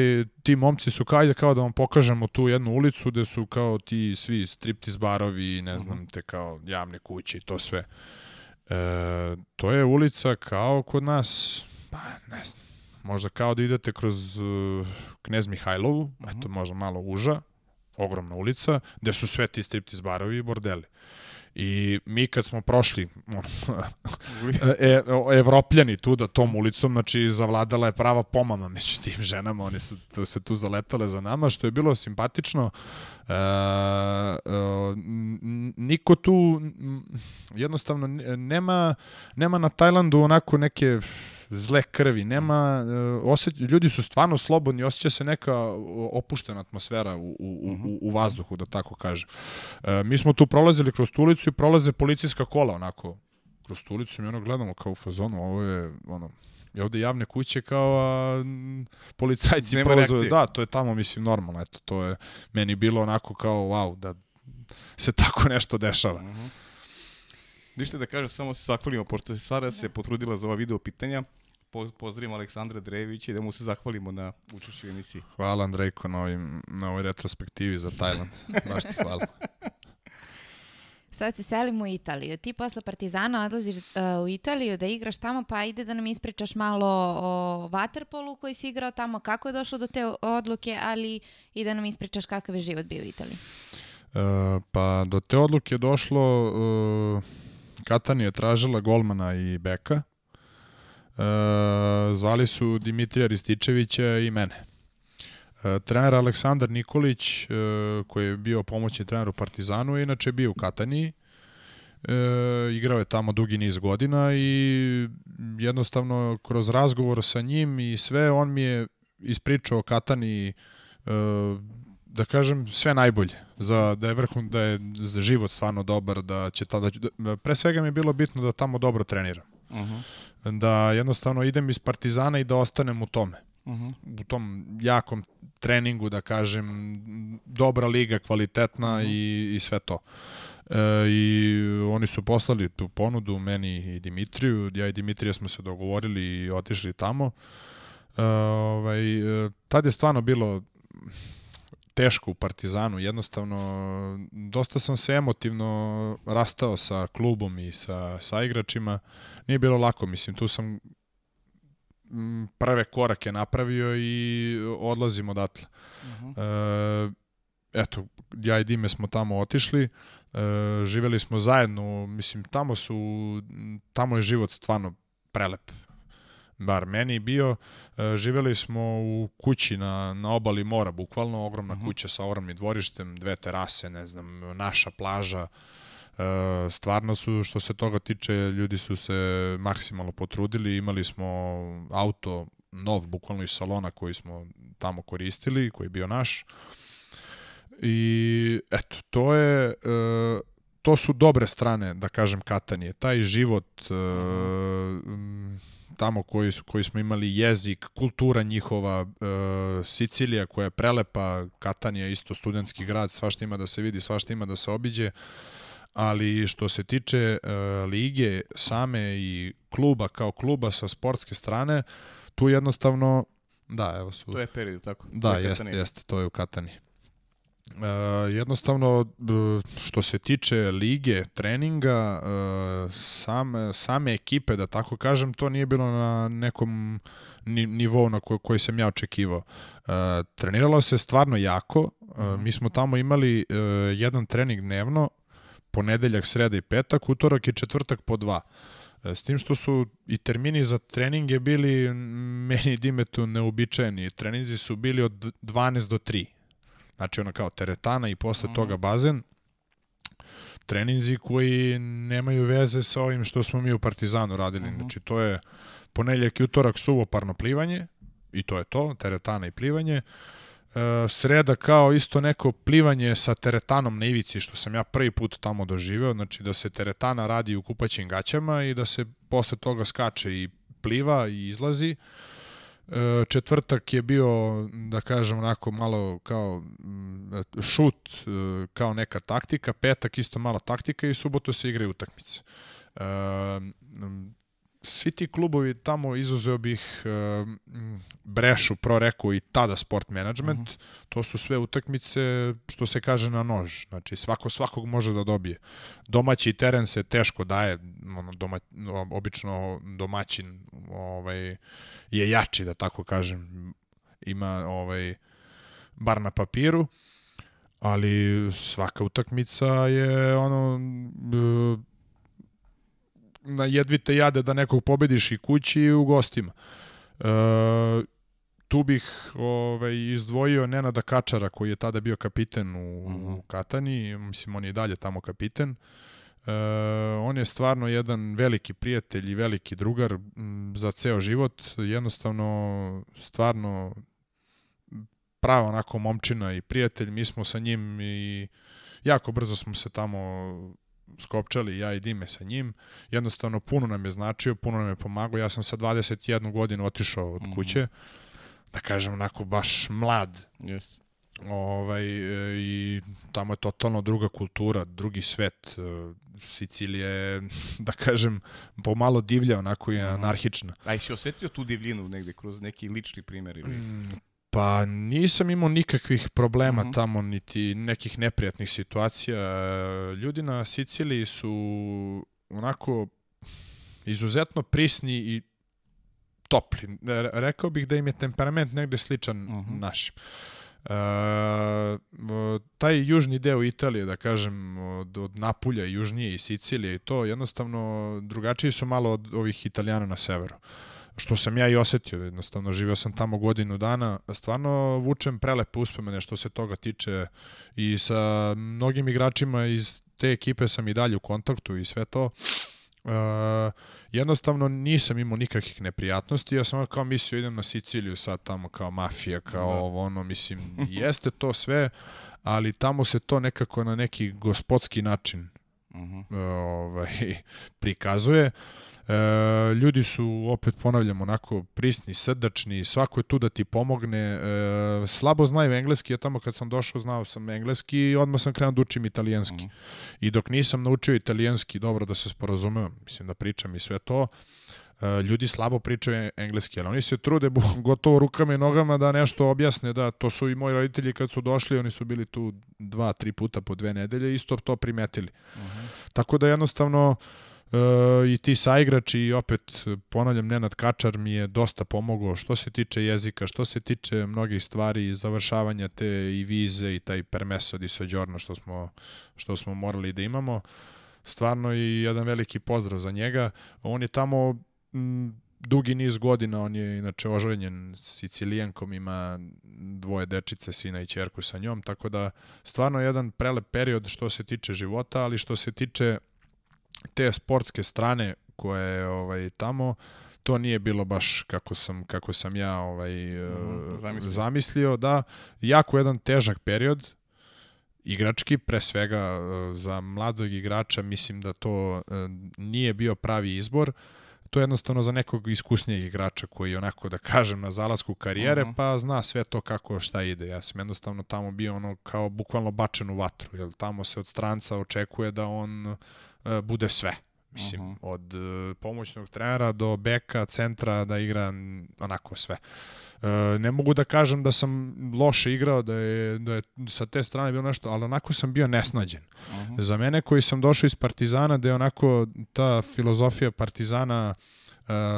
ti momci su kao, kao da vam pokažemo tu jednu ulicu gde su kao ti svi striptiz barovi, ne znam, te kao javne kuće i to sve. E, to je ulica kao kod nas, pa ne znam, možda kao da idete kroz uh, Knez Mihajlovu, uh -huh. eto možda malo uža, ogromna ulica, gde su sve ti striptiz barovi i bordeli. I mi kad smo prošli [laughs] e, evropljani tu da tom ulicom, znači zavladala je prava pomama među tim ženama, oni su to, se tu zaletale za nama, što je bilo simpatično. E, e, niko tu jednostavno nema, nema na Tajlandu onako neke zle krvi, nema, osjeć, ljudi su stvarno slobodni, osjeća se neka opuštena atmosfera u, u, u, u vazduhu, da tako kažem. E, mi smo tu prolazili kroz tu ulicu i prolaze policijska kola, onako, kroz tu ulicu i ono gledamo kao u fazonu, ovo je, ono, je ovde javne kuće kao a, policajci Nema prolaze. reakcije. Da, to je tamo, mislim, normalno, eto, to je meni bilo onako kao, wow, da se tako nešto dešava. Uh -huh. Ništa da kažem, samo se zahvalimo, pošto se Sara se potrudila za ova video pitanja. Po, pozdravimo Aleksandra Drejevića i da mu se zahvalimo na učešću u emisiji. Hvala Andrejko na, ovim, na ovoj retrospektivi za Tajland. Baš ti hvala. [laughs] Sad se selimo u Italiju. Ti posle Partizana odlaziš uh, u Italiju da igraš tamo, pa ide da nam ispričaš malo o Waterpolu koji si igrao tamo, kako je došlo do te odluke, ali i da nam ispričaš kakav je život bio u Italiji. Uh, pa do te odluke je došlo, uh, Katani je tražila golmana i beka. Uh, zvali su Dimitrija Rističevića i mene. Uh, trener Aleksandar Nikolić, uh, koji je bio pomoćni trener u Partizanu, je inače bio u Kataniji. E, igrao je tamo dugi niz godina i jednostavno kroz razgovor sa njim i sve on mi je ispričao o Katani e, da kažem sve najbolje za da je vrhun da je život stvarno dobar da će tada da, pre svega mi je bilo bitno da tamo dobro treniram. Uh -huh. Da jednostavno idem iz Partizana i da ostanem u tome. Uh -huh. U tom jakom treningu da kažem dobra liga, kvalitetna uh -huh. i, i sve to. E, I oni su poslali tu ponudu meni i Dimitriju. Ja i Dimitrija smo se dogovorili i otišli tamo. E, ovaj, tad je stvarno bilo teško u Partizanu, jednostavno dosta sam se emotivno rastao sa klubom i sa, sa igračima, nije bilo lako, mislim, tu sam prve korake napravio i odlazim odatle. Uh -huh. e, eto, ja i Dime smo tamo otišli, e, živeli smo zajedno, mislim, tamo su, tamo je život stvarno prelep bar meni bio, e, živeli smo u kući na, na obali mora, bukvalno ogromna uh mhm. -huh. kuća sa ogromnim dvorištem, dve terase, ne znam, naša plaža, e, stvarno su, što se toga tiče, ljudi su se maksimalno potrudili, imali smo auto nov, bukvalno iz salona koji smo tamo koristili, koji je bio naš. I eto, to je, e, to su dobre strane, da kažem, Katanije. Taj život, -huh tamo koji, koji smo imali jezik, kultura njihova, e, Sicilija koja je prelepa, Katanija isto studentski grad, svašta ima da se vidi, svašta ima da se obiđe, ali što se tiče e, lige same i kluba kao kluba sa sportske strane, tu jednostavno Da, evo su. To je period, tako? Da, jeste, jeste, to je u Kataniji. Uh, jednostavno, što se tiče lige, treninga, uh, same, same ekipe, da tako kažem, to nije bilo na nekom ni, nivou na koj, koji sam ja očekivao. Uh, treniralo se stvarno jako. Uh, mi smo tamo imali jedan trening dnevno, ponedeljak, sreda i petak, utorak i četvrtak po dva. S tim što su i termini za treninge bili meni Dimetu neobičajeni. Treninzi su bili od 12 do 3 Znači ono kao teretana i posle toga bazen. Treninzi koji nemaju veze sa ovim što smo mi u Partizanu radili. Znači to je ponedjeljak i utorak suvoparno plivanje i to je to, teretana i plivanje. E, sreda kao isto neko plivanje sa teretanom na ivici, što sam ja prvi put tamo doživeo, znači da se teretana radi u kupaćim gaćama i da se posle toga skače i pliva i izlazi. E, četvrtak je bio, da kažem, onako malo kao mm, šut, e, kao neka taktika, petak isto malo taktika i subotu se igraju utakmice. Svi ti klubovi tamo izuzeo bih e, Brešu, Proreku i tada Sport Management, to su sve utakmice što se kaže na nož. Znači svako svakog može da dobije. Domaći teren se teško daje, ono doma, obično domaćin ovaj je jači da tako kažem. Ima ovaj bar na papiru ali svaka utakmica je ono na jedvite jade da nekog pobediš i kući i u gostima. E, tu bih ovaj, izdvojio Nenada Kačara koji je tada bio kapiten u, uh -huh. u Katani, mislim on je i dalje tamo kapiten. E, on je stvarno jedan veliki prijatelj i veliki drugar m, za ceo život. Jednostavno, stvarno prava onako momčina i prijatelj. Mi smo sa njim i jako brzo smo se tamo skopčali, ja i Dime sa njim. Jednostavno, puno nam je značio, puno nam je pomagao. Ja sam sa 21 godinu otišao od kuće. Da kažem, onako baš mlad. Yes. Ovaj, e, I tamo je totalno druga kultura, drugi svet. E, Sicilija je, [laughs] da kažem, pomalo divlja, onako je anarhična. A jesi osetio tu divljinu negde kroz neki lični primjer? Ili? Pa nisam imao nikakvih problema Mhm. tamo, niti nekih neprijatnih situacija. Ljudi na Siciliji su onako izuzetno prisni i topli. Re- Rekao bih da im je temperament negde sličan Mhm. našim. E, taj južni deo Italije, da kažem, od, od Napulja i južnije i Sicilije i to, jednostavno drugačiji su malo od ovih Italijana na severu što sam ja i osetio, jednostavno živeo sam tamo godinu dana, stvarno vučem prelepe uspomene što se toga tiče i sa mnogim igračima iz te ekipe sam i dalje u kontaktu i sve to. Uh, jednostavno nisam imao nikakvih neprijatnosti, ja sam kao mislio idem na Siciliju sad tamo kao mafija, kao Da. ovo ono, mislim, [laughs] jeste to sve, ali tamo se to nekako na neki gospodski način Mhm. ovaj, [laughs] prikazuje. E, ljudi su, opet ponavljam, onako prisni, srdačni, svako je tu da ti pomogne. E, slabo znaju engleski, ja tamo kad sam došao znao sam engleski i odmah sam krenuo da učim italijanski. I dok nisam naučio italijanski dobro da se sporazumevam, mislim da pričam i sve to, e, ljudi slabo pričaju engleski, ali oni se trude [laughs] gotovo rukama i nogama da nešto objasne, da to su i moji roditelji kad su došli, oni su bili tu dva, tri puta po dve nedelje, isto to primetili. Tako da jednostavno e, i ti saigrači i opet ponavljam Nenad Kačar mi je dosta pomogao što se tiče jezika, što se tiče mnogih stvari, završavanja te i vize i taj permeso di soggiorno što smo, što smo morali da imamo. Stvarno i jedan veliki pozdrav za njega. On je tamo m, dugi niz godina, on je inače oženjen Sicilijankom, ima dvoje dečice, sina i ćerku sa njom, tako da stvarno jedan prelep period što se tiče života, ali što se tiče te sportske strane koje je ovaj tamo to nije bilo baš kako sam kako sam ja ovaj eh, zamislio. zamislio da jako jedan težak period igrački pre svega eh, za mladog igrača mislim da to eh, nije bio pravi izbor to je jednostavno za nekog iskusnijeg igrača koji je onako da kažem na zalasku karijere Mhm. pa zna sve to kako šta ide. Ja sam jednostavno tamo bio ono kao bukvalno bačen u vatru, jer tamo se od stranca očekuje da on bude sve. Mislim, Mhm. od e, pomoćnog trenera do beka, centra, da igra onako sve. E, ne mogu da kažem da sam loše igrao, da je, da je sa te strane bilo nešto, ali onako sam bio nesnađen. Mhm. Za mene koji sam došao iz Partizana, da je onako ta filozofija Partizana e,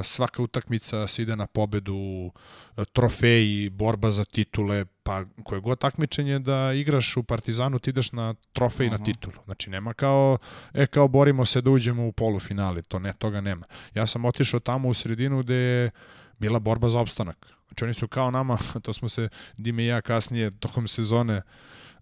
svaka utakmica se ide na pobedu, e, trofeji, borba za titule, pa koje god takmičenje da igraš u Partizanu, ti ideš na trofej i na Aha. titulu. Znači nema kao, e kao borimo se da uđemo u polufinale, to ne, toga nema. Ja sam otišao tamo u sredinu gde je bila borba za opstanak. Znači oni su kao nama, [laughs] to smo se Dime i ja kasnije tokom sezone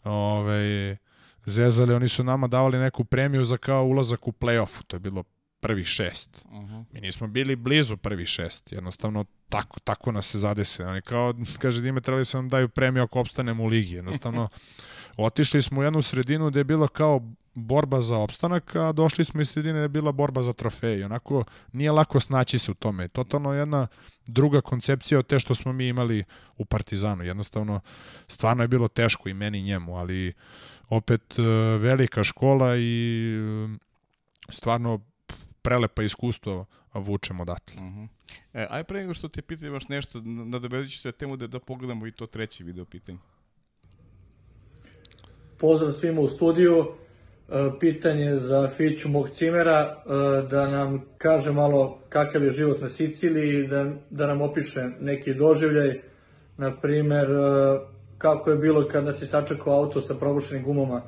ovaj, zezali, oni su nama davali neku premiju za kao ulazak u play-off. To je bilo prvih šest. Uh -huh. Mi nismo bili blizu prvih šest. Jednostavno, tako, tako nas se zadese. Oni kao, kaže Dime, trebali su nam daju premiju ako opstanemo u ligi. Jednostavno, [laughs] otišli smo u jednu sredinu gde je bilo kao borba za opstanak, a došli smo iz sredine da je bila borba za trofej. Onako, nije lako snaći se u tome. Totalno jedna druga koncepcija od te što smo mi imali u Partizanu. Jednostavno, stvarno je bilo teško i meni i njemu, ali opet e, velika škola i e, stvarno prelepa iskustva vučemo odatle. Uh -huh. e, aj pre nego što te pitam baš nešto, nadovezit ću se temu da, da pogledamo i to treći video pitanje. Pozdrav svima u studiju. E, pitanje za Fiću mog cimera, e, da nam kaže malo kakav je život na Siciliji, da, da nam opiše neki doživljaj, na primer, e, kako je bilo kad nas je sačekao auto sa probušenim gumama,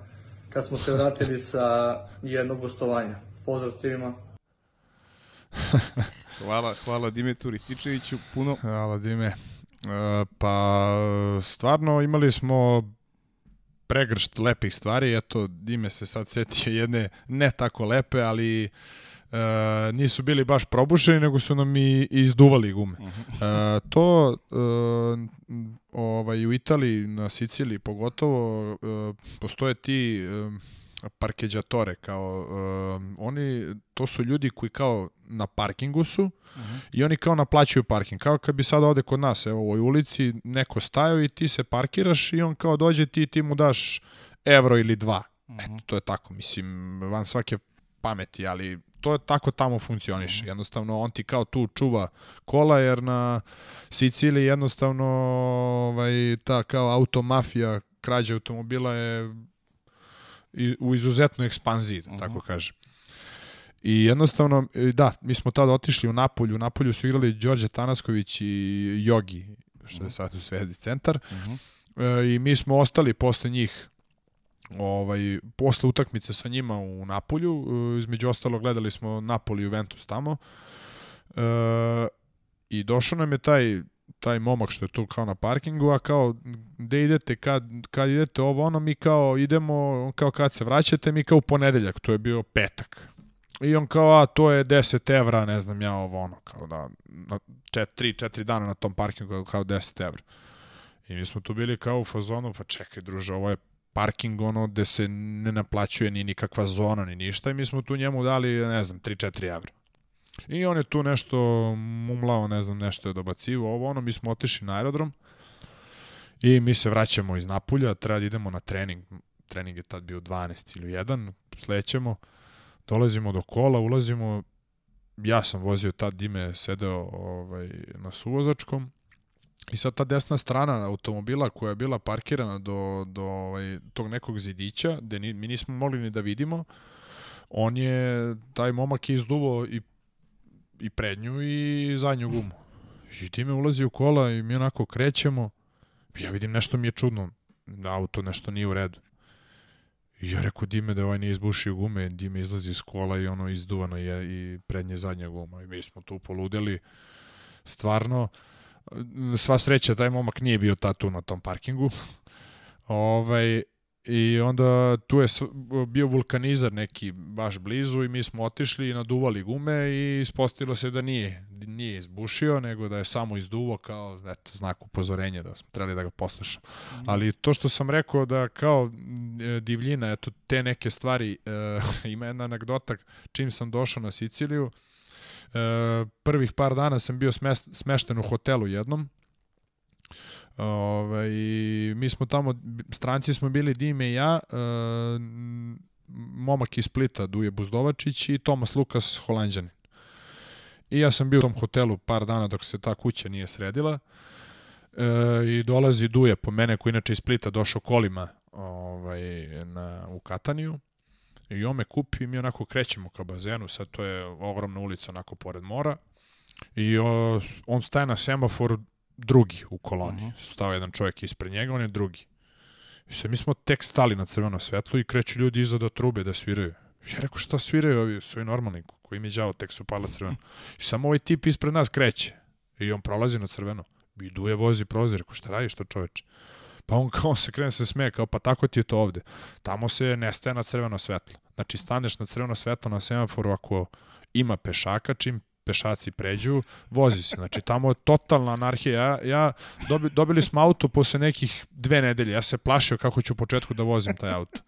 kad smo se vratili sa jednog gostovanja. Pozdrav svima. Hvala, hvala Dime Turističeviću, puno. Hvala Dime. pa stvarno imali smo pregršt lepih stvari, eto, Dime se sad setio jedne ne tako lepe, ali e, nisu bili baš probušeni, nego su nam i, izduvali gume. Uh -huh. e, to e, ovaj, u Italiji, na Siciliji pogotovo, e, postoje ti e, parkeđatore, kao uh, oni, to su ljudi koji kao na parkingu su uh -huh. i oni kao naplaćuju parking. Kao kad bi sad ovde kod nas, evo u ovoj ulici, neko stajao i ti se parkiraš i on kao dođe ti ti mu daš evro ili dva. Uh -huh. Eto, to je tako, mislim, van svake pameti, ali to je tako tamo funkcioniše. Uh -huh. Jednostavno, on ti kao tu čuva kola, jer na Siciliji jednostavno ovaj, ta kao automafija krađa automobila je u izuzetnoj ekspanziji, da uh -huh. tako kažem. I jednostavno, da, mi smo tada otišli u Napolju, u Napolju su igrali Đorđe Tanasković i Jogi, što je sad u Zvezdi centar, uh -huh. e, i mi smo ostali posle njih ovaj, posle utakmice sa njima u Napolju, e, između ostalo gledali smo Napoli Juventus tamo, e, i došao nam je taj taj momak što je tu kao na parkingu, a kao gde idete, kad, kad idete ovo ono, mi kao idemo, kao kad se vraćate, mi kao u ponedeljak, to je bio petak. I on kao, a to je 10 evra, ne znam ja ovo ono, kao da, na 3-4 dana na tom parkingu kao 10 evra. I mi smo tu bili kao u fazonu, pa čekaj druže, ovo je parking ono gde se ne naplaćuje ni nikakva zona ni ništa i mi smo tu njemu dali, ne znam, 3-4 evra. I on je tu nešto mumlao, ne znam, nešto je dobacivo, ovo ono, mi smo otišli na aerodrom i mi se vraćamo iz Napulja, treba da idemo na trening, trening je tad bio 12 ili 1, slećemo, dolazimo do kola, ulazimo, ja sam vozio tad dime, sedeo ovaj, na suvozačkom, I sad ta desna strana automobila koja je bila parkirana do, do ovaj, tog nekog zidića, gde ni, mi nismo mogli ni da vidimo, on je, taj momak je izduvao i i prednju i zadnju gumu. I time ulazi u kola i mi onako krećemo. Ja vidim nešto mi je čudno. Da auto nešto nije u redu. I ja rekao Dime da ovaj nije izbušio gume, Dime izlazi iz kola i ono izduvano je i prednje zadnja guma. I mi smo tu poludeli. Stvarno, sva sreća, taj momak nije bio tatu na tom parkingu. ovaj, I onda tu je bio vulkanizar neki baš blizu i mi smo otišli i naduvali gume i ispostavilo se da nije, nije izbušio, nego da je samo izduvo kao eto, znak upozorenja da smo trebali da ga poslušamo. Mm. Ali to što sam rekao da kao e, divljina, eto te neke stvari, e, [laughs] ima jedna anegdota čim sam došao na Siciliju, e, prvih par dana sam bio smešten u hotelu jednom, ovaj, mi smo tamo, stranci smo bili Dime i ja, e, momak iz Splita, Duje Buzdovačić i Tomas Lukas Holandjanin. I ja sam bio u tom hotelu par dana dok se ta kuća nije sredila. E, I dolazi Duje po mene, koji inače iz Splita došao kolima ovaj, na, u Kataniju. I on me kupi i mi onako krećemo ka bazenu, sad to je ogromna ulica onako pored mora. I o, on staje na semaforu drugi u koloni. Uh -huh. Stao jedan čovjek ispred njega, on je drugi. I sad mi smo tek stali na crveno svetlo i kreću ljudi iza da trube da sviraju. Ja rekao šta sviraju ovi, su i normalni, koji mi đavo tek su pala crveno. I samo ovaj tip ispred nas kreće. I on prolazi na crveno. I Duje vozi prozir, rekao, šta radiš to čoveče? Pa on kao se krene se smeje, kao pa tako ti je to ovde. Tamo se nestaje na crveno svetlo. Znači staneš na crveno svetlo na semaforu ako ima pešaka, čim pešaci pređu, vozi se. Znači, tamo je totalna anarhija. Ja, ja dobi, dobili smo auto posle nekih dve nedelje. Ja se plašio kako ću u početku da vozim taj auto.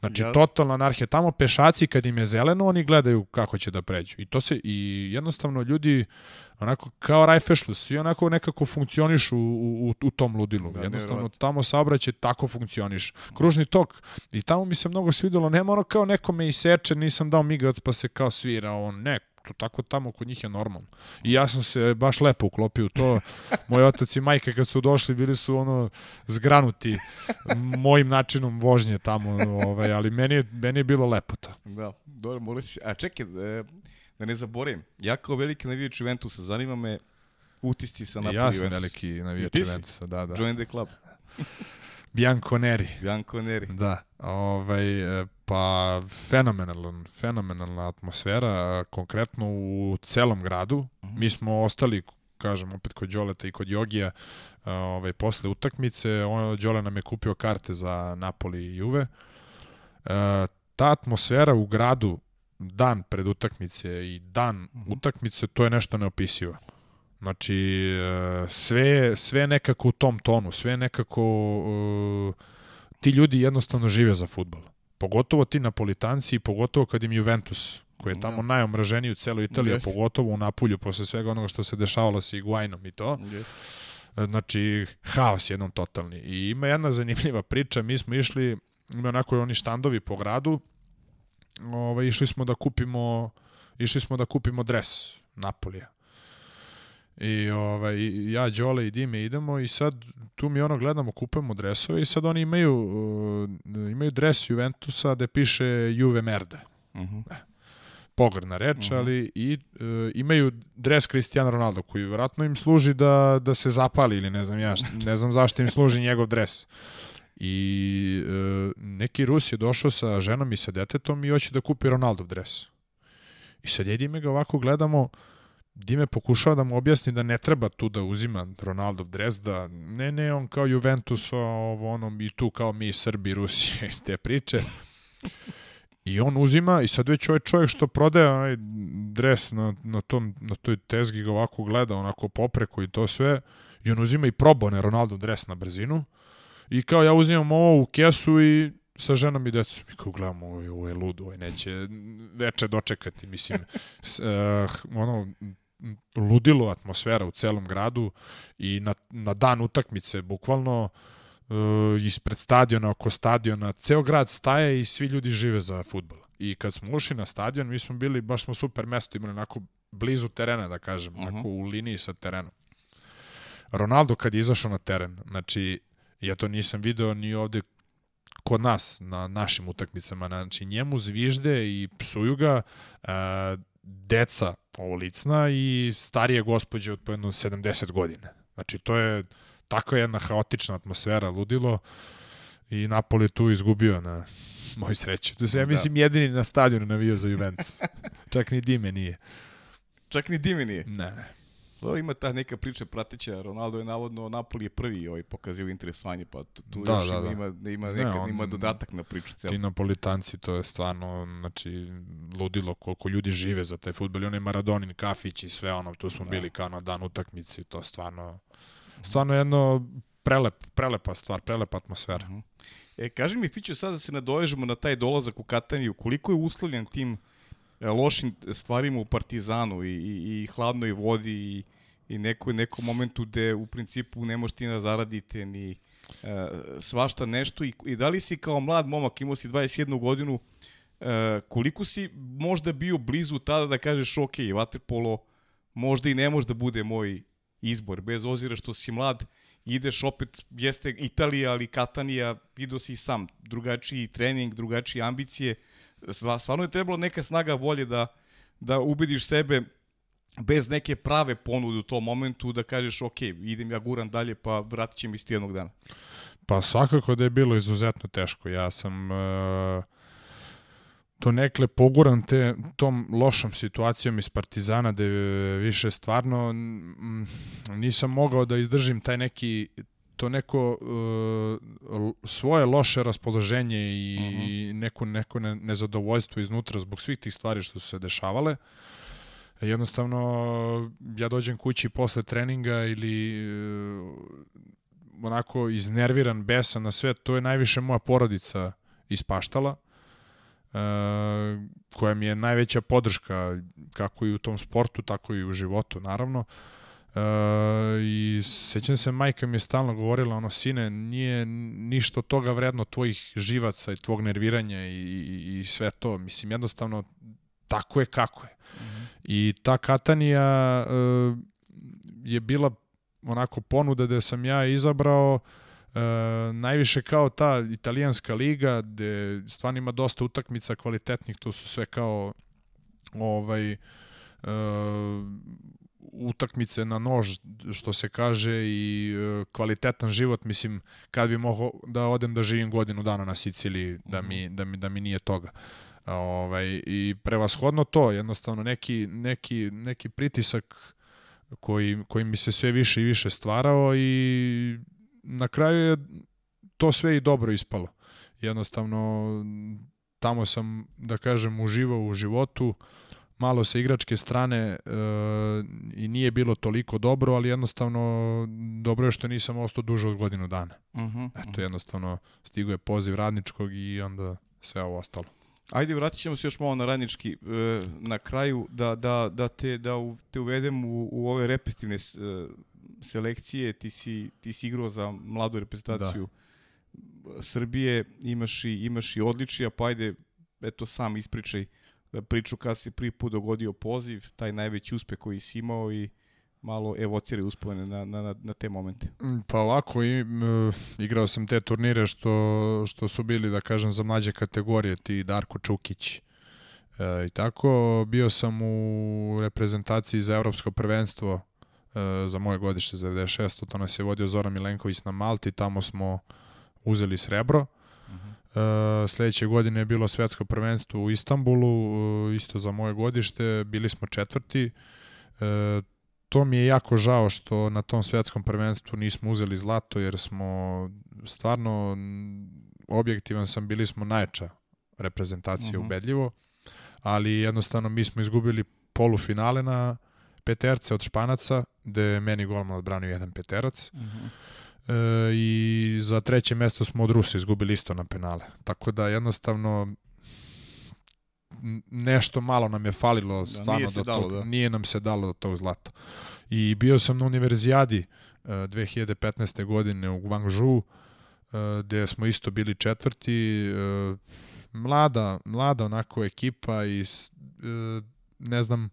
Znači, Jasno. totalna anarhija. Tamo pešaci, kad im je zeleno, oni gledaju kako će da pređu. I to se, i jednostavno ljudi, onako, kao rajfešlu, svi onako nekako funkcionišu u, u, u tom ludilu. Da, jednostavno, tamo saobraćaj tako funkcioniš. Kružni tok. I tamo mi se mnogo svidelo. Nema ono kao neko me iseče, nisam dao migavac pa se kao svira. On, ne, to tako tamo kod njih je normalno. I ja sam se baš lepo uklopio u to. Moj otac i majka kad su došli bili su ono zgranuti mojim načinom vožnje tamo, ovaj, ali meni je, meni je bilo lepo to. Da, dobro, morali si... A čekaj, e, da ne zaboravim, ja kao veliki navijač Juventusa, zanima me utisci sa Napoli ja sam Juventus. veliki navijač? Juventusa, da, da. Join the club. Bianco Neri. Bianco Neri. Da, ovaj, e, pa fenomenalan, fenomenalna atmosfera, konkretno u celom gradu. Mi smo ostali, kažem, opet kod Đoleta i kod Jogija, ovaj, posle utakmice. On, Đole nam je kupio karte za Napoli i Juve. E, ta atmosfera u gradu dan pred utakmice i dan utakmice, to je nešto neopisivo. Znači, e, sve, sve nekako u tom tonu, sve nekako e, ti ljudi jednostavno žive za futbol. Pogotovo ti Napolitanci i pogotovo kad im Juventus, koji je tamo najomraženiji u celoj Italiji, Jeste. pogotovo u Napulju, posle svega onoga što se dešavalo sa Iguainom i to. Yes. Znači, haos jednom totalni. I ima jedna zanimljiva priča, mi smo išli, ima onako oni štandovi po gradu, ovaj, išli smo da kupimo išli smo da kupimo dres Napolija. I ovaj, ja, Đole i Dime idemo i sad tu mi ono gledamo, kupujemo dresove i sad oni imaju, uh, imaju dres Juventusa gde piše Juve Merde. Mhm. Pogrdna reč, ali i uh, imaju dres Cristiano Ronaldo koji vjerojatno im služi da, da se zapali ili ne znam ja, ne znam zašto im služi njegov dres. I uh, neki Rus je došao sa ženom i sa detetom i hoće da kupi Ronaldov dres. I sad ja i Dime ga ovako gledamo, Dime pokušava da mu objasni da ne treba tu da uzima Ronaldov dres, da ne, ne, on kao Juventus, ovo, ono, i tu kao mi Srbi, Rusi, [laughs] i te priče. I on uzima i sad već ovaj čovjek što prodaje onaj dres na, na, tom, na toj tezgi ga ovako gleda, onako popreko i to sve, i on uzima i probone Ronaldo dres na brzinu i kao ja uzimam ovo u kesu i sa ženom i decom. I kao gledamo, ovo je, ludo, ovo neće veče dočekati, mislim, s, uh, ono, ludilo atmosfera u celom gradu i na, na dan utakmice, bukvalno uh, ispred stadiona, oko stadiona, ceo grad staje i svi ljudi žive za futbol. I kad smo ušli na stadion, mi smo bili, baš smo super mesto imali, onako blizu terena, da kažem, Mhm. onako u liniji sa terenom. Ronaldo kad je izašao na teren, znači, ja to nisam video ni ovde kod nas, na našim utakmicama, znači njemu zvižde i psuju ga e, deca ovolicna i starije gospođe od po jedno 70 godina. Znači to je tako jedna haotična atmosfera, ludilo i Napoli tu izgubio na moju sreću. To se ja Da. mislim jedini na stadionu navio za Juventus. [laughs] Čak ni Dime nije. Čak ni Dimi nije. Ne. Dobro, ima ta neka priča prateća, Ronaldo je navodno Napoli je prvi ovaj pokazio interesovanje, pa tu, Da, još da, ima, da. ima, ima, Ne, neka, on- ima dodatak na priču celu. Ti Napolitanci, to je stvarno, znači, ludilo koliko ljudi žive za taj futbol. I onaj Maradonin kafić i sve ono, tu smo Da. bili kao na dan utakmice i to stvarno, stvarno jedno prelep, prelepa stvar, prelepa atmosfera. E, kaži mi, Fićo, sad da se nadovežemo na taj dolazak u Kataniju, koliko je uslovljen tim e, lošim stvarima u Partizanu i, i, i hladnoj vodi i, i neko, nekom momentu gde u principu ne možete ni da zaradite ni e, svašta nešto. I, i da li si kao mlad momak, imao si 21 godinu, e, koliko si možda bio blizu tada da kažeš ok, vaterpolo možda i ne može da bude moj izbor, bez ozira što si mlad, ideš opet, jeste Italija, ali Katanija, vidio si sam, drugačiji trening, drugačije ambicije, stvarno je trebalo neka snaga volje da, da ubediš sebe bez neke prave ponude u tom momentu da kažeš ok, idem ja guram dalje pa vratit će mi isto jednog dana. Pa svakako da je bilo izuzetno teško. Ja sam... Uh, to nekle poguran te, tom lošom situacijom iz Partizana da više stvarno m, nisam mogao da izdržim taj neki to neko uh, svoje loše raspoloženje i, uh -huh. i neko, neko ne, nezadovoljstvo iznutra zbog svih tih stvari što su se dešavale. Jednostavno, ja dođem kući posle treninga ili uh, onako iznerviran, besan na sve, to je najviše moja porodica ispaštala, uh, koja mi je najveća podrška kako i u tom sportu, tako i u životu, naravno. Uh, Uh, I sećam se, majka mi je stalno govorila, ono, sine, nije ništa toga vredno tvojih živaca i tvog nerviranja i, i, i sve to. Mislim, jednostavno, tako je kako je. Mm -hmm. I ta Katanija uh, je bila onako ponuda da sam ja izabrao uh, najviše kao ta italijanska liga gde stvarno ima dosta utakmica kvalitetnih, to su sve kao ovaj uh, utakmice na nož, što se kaže, i e, kvalitetan život, mislim, kad bi mogao da odem da živim godinu dana na Siciliji, da mi, mhm. da mi, da mi nije toga. Ovaj, I prevashodno to, jednostavno neki, neki, neki pritisak koji, koji mi se sve više i više stvarao i na kraju je to sve i dobro ispalo. Jednostavno, tamo sam, da kažem, uživao u životu, uh, malo sa igračke strane e, i nije bilo toliko dobro, ali jednostavno dobro je što nisam ostao duže od godinu dana. Uh mhm, -huh, Eto, uh -huh. jednostavno stigo je poziv radničkog i onda sve ovo ostalo. Ajde, vratit ćemo se još malo na radnički e, na kraju, da, da, da, te, da u, te uvedem u, u ove repestivne e, selekcije. Ti si, ti si igrao za mladu reprezentaciju da. Srbije, imaš i, imaš i odličija, pa ajde, eto sam ispričaj priču kada si prvi put dogodio poziv, taj najveći uspeh koji si imao i malo evociri uspomene na, na, na te momente. Mm, pa ovako, i, m, igrao sam te turnire što, što su bili, da kažem, za mlađe kategorije, ti Darko Čukić. E, I tako, bio sam u reprezentaciji za evropsko prvenstvo e, za moje godište za 96. To nas je vodio Zoran Milenković na Malti, tamo smo uzeli srebro. Uh sledeće godine je bilo svetsko prvenstvo u Istanbulu, uh, isto za moje godište, bili smo četvrti. Uh, to mi je jako žao što na tom svetskom prvenstvu nismo uzeli zlato, jer smo stvarno, objektivan sam, bili smo najča reprezentacija uh mhm. -huh. ubedljivo, ali jednostavno mi smo izgubili polufinale na peterce od Španaca, gde je meni golman odbranio jedan peterac. Uh mhm. -huh e, i za treće mesto smo od Rusa izgubili isto na penale. Tako da jednostavno nešto malo nam je falilo da, stvarno nije, do dalo, tog, da. nije nam se dalo do tog zlata. I bio sam na univerzijadi uh, 2015. godine u Guangzhou uh, gde smo isto bili četvrti uh, mlada, mlada onako ekipa i uh, ne znam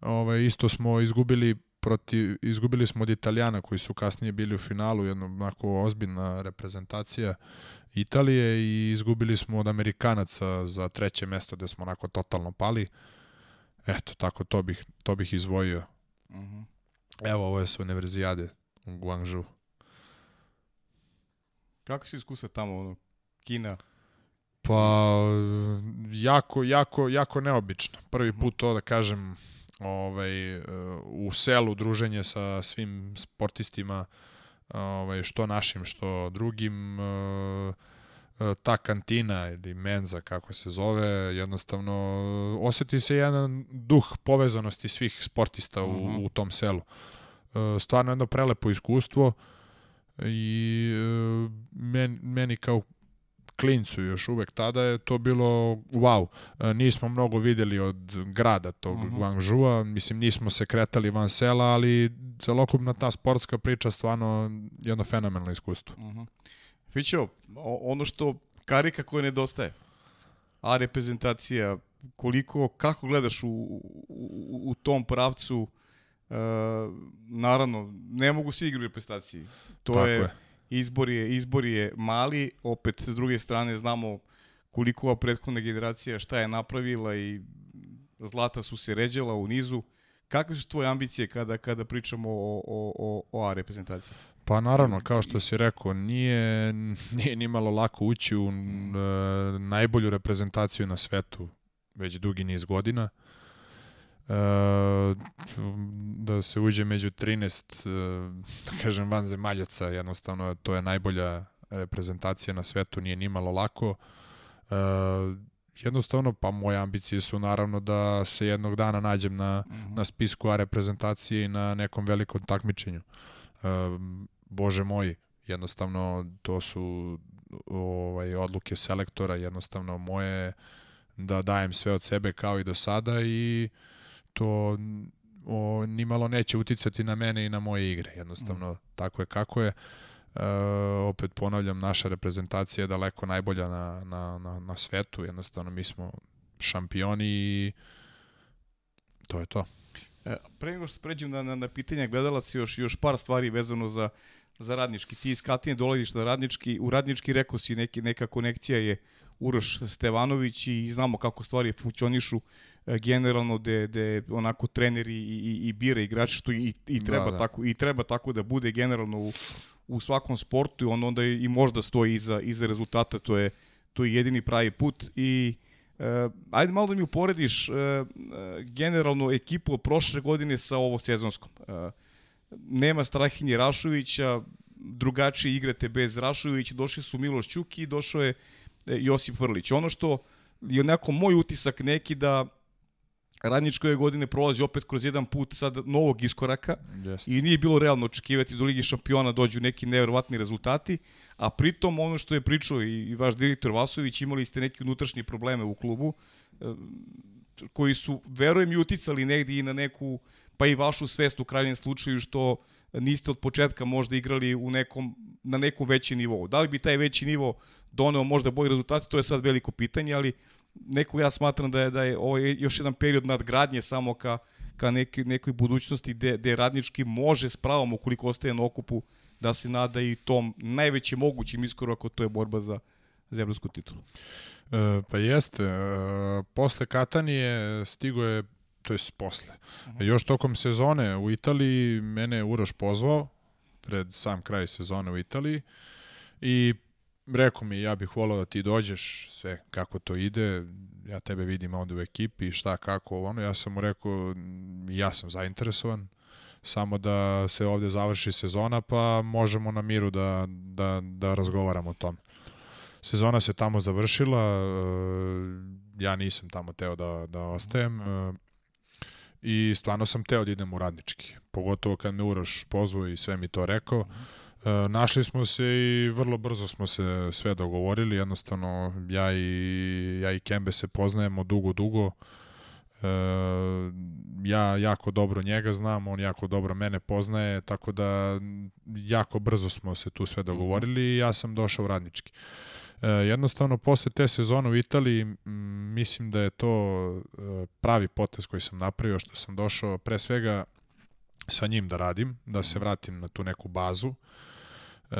ovaj, isto smo izgubili protiv, izgubili smo od Italijana koji su kasnije bili u finalu, jedna onako ozbiljna reprezentacija Italije i izgubili smo od Amerikanaca za treće mesto gde smo onako totalno pali. Eto, tako to bih, to bih izvojio. Uh mhm. -huh. Evo, ovo je su univerzijade u Guangzhou. Kako si iskusa tamo, ono, Kina? Pa, jako, jako, jako neobično. Prvi mhm. put to da kažem, ovaj, u selu druženje sa svim sportistima, ovaj, što našim, što drugim, eh, ta kantina ili menza, kako se zove, jednostavno oseti se jedan duh povezanosti svih sportista u, mhm. -huh. u tom selu. Stvarno jedno prelepo iskustvo i meni, meni kao klincu još uvek tada je to bilo wow. E, nismo mnogo videli od grada tog uh mhm. -huh. Guangzhoua, mislim nismo se kretali van sela, ali celokupna ta sportska priča stvarno jedno fenomenalno iskustvo. Uh mhm. -huh. Fićo, ono što karika koja nedostaje, a reprezentacija, koliko, kako gledaš u, u, u tom pravcu, Uh, naravno, ne mogu svi igrati u reprezentaciji. To Tako je, je izbor je, izbor je mali, opet s druge strane znamo koliko ova prethodna generacija šta je napravila i zlata su se ređala u nizu. kakve su tvoje ambicije kada, kada pričamo o, o, o, o A reprezentaciji? Pa naravno, kao što si rekao, nije, nije ni malo lako ući u uh, najbolju reprezentaciju na svetu već dugi niz godina. Uh, da se uđe među 13 uh, da kažem vanzemaljaca jednostavno to je najbolja reprezentacija na svetu nije ni malo lako uh, jednostavno pa moje ambicije su naravno da se jednog dana nađem na, uh mhm. na spisku A reprezentacije i na nekom velikom takmičenju uh, bože moj, jednostavno to su ovaj odluke selektora, jednostavno moje da dajem sve od sebe kao i do sada i to o, nimalo neće uticati na mene i na moje igre. Jednostavno, mm. tako je kako je. E, opet ponavljam, naša reprezentacija je daleko najbolja na, na, na, na svetu. Jednostavno, mi smo šampioni i to je to. E, pre nego što pređem na, na, na pitanja gledalaca, još, još par stvari vezano za, za radnički. Ti iz Katine dolaziš na radnički, u radnički rekao si neki, neka konekcija je Uroš Stevanović i znamo kako stvari funkcionišu generalno de, de onako treneri i, i, i bira igrači što i, i treba da, da. tako i treba tako da bude generalno u, u svakom sportu i on onda i možda stoji iza iza rezultata to je to je jedini pravi put i Uh, ajde malo da mi uporediš uh, uh, generalno ekipu od prošle godine sa ovo sezonskom. Uh, nema Strahinje Rašovića, drugačije igrate bez Rašovića, došli su Miloš Ćuki i došao je Josip Vrlić. Ono što je onako moj utisak neki da Radničko ove godine prolazi opet kroz jedan put sad novog iskoraka yes. i nije bilo realno očekivati do Ligi šampiona dođu neki neverovatni rezultati, a pritom ono što je pričao i, vaš direktor Vasović, imali ste neke unutrašnje probleme u klubu e, koji su, verujem, i uticali negdje i na neku, pa i vašu svest u krajnjem slučaju što niste od početka možda igrali u nekom, na nekom većem nivou. Da li bi taj veći nivo doneo možda bolji rezultati, to je sad veliko pitanje, ali neko ja smatram da je, da je ovo je još jedan period nadgradnje samo ka, ka neki, nekoj budućnosti gde, gde radnički može s pravom, ukoliko ostaje na okupu, da se nada i tom najvećim mogućim iskoraku, to je borba za, za evropsku titulu. E, pa jeste. E, posle Katanije stigo je to je posle. Uh -huh. Još tokom sezone u Italiji mene je Uroš pozvao pred sam kraj sezone u Italiji i rekao mi ja bih volao da ti dođeš, sve kako to ide, ja tebe vidim ovde u ekipi, šta, kako, ono, ja sam mu rekao, ja sam zainteresovan, samo da se ovde završi sezona, pa možemo na miru da, da, da razgovaramo o tom. Sezona se tamo završila, e, ja nisam tamo teo da, da ostajem, e, i stvarno sam teo da idem u radnički, pogotovo kad me Uroš pozvao i sve mi to rekao. E, našli smo se i vrlo brzo smo se sve dogovorili, jednostavno ja i, ja i Kembe se poznajemo dugo, dugo. E, ja jako dobro njega znam, on jako dobro mene poznaje, tako da jako brzo smo se tu sve dogovorili i ja sam došao u radnički. E, jednostavno, posle te sezone u Italiji, mislim da je to e, pravi potez koji sam napravio, što sam došao pre svega sa njim da radim, da se vratim na tu neku bazu e,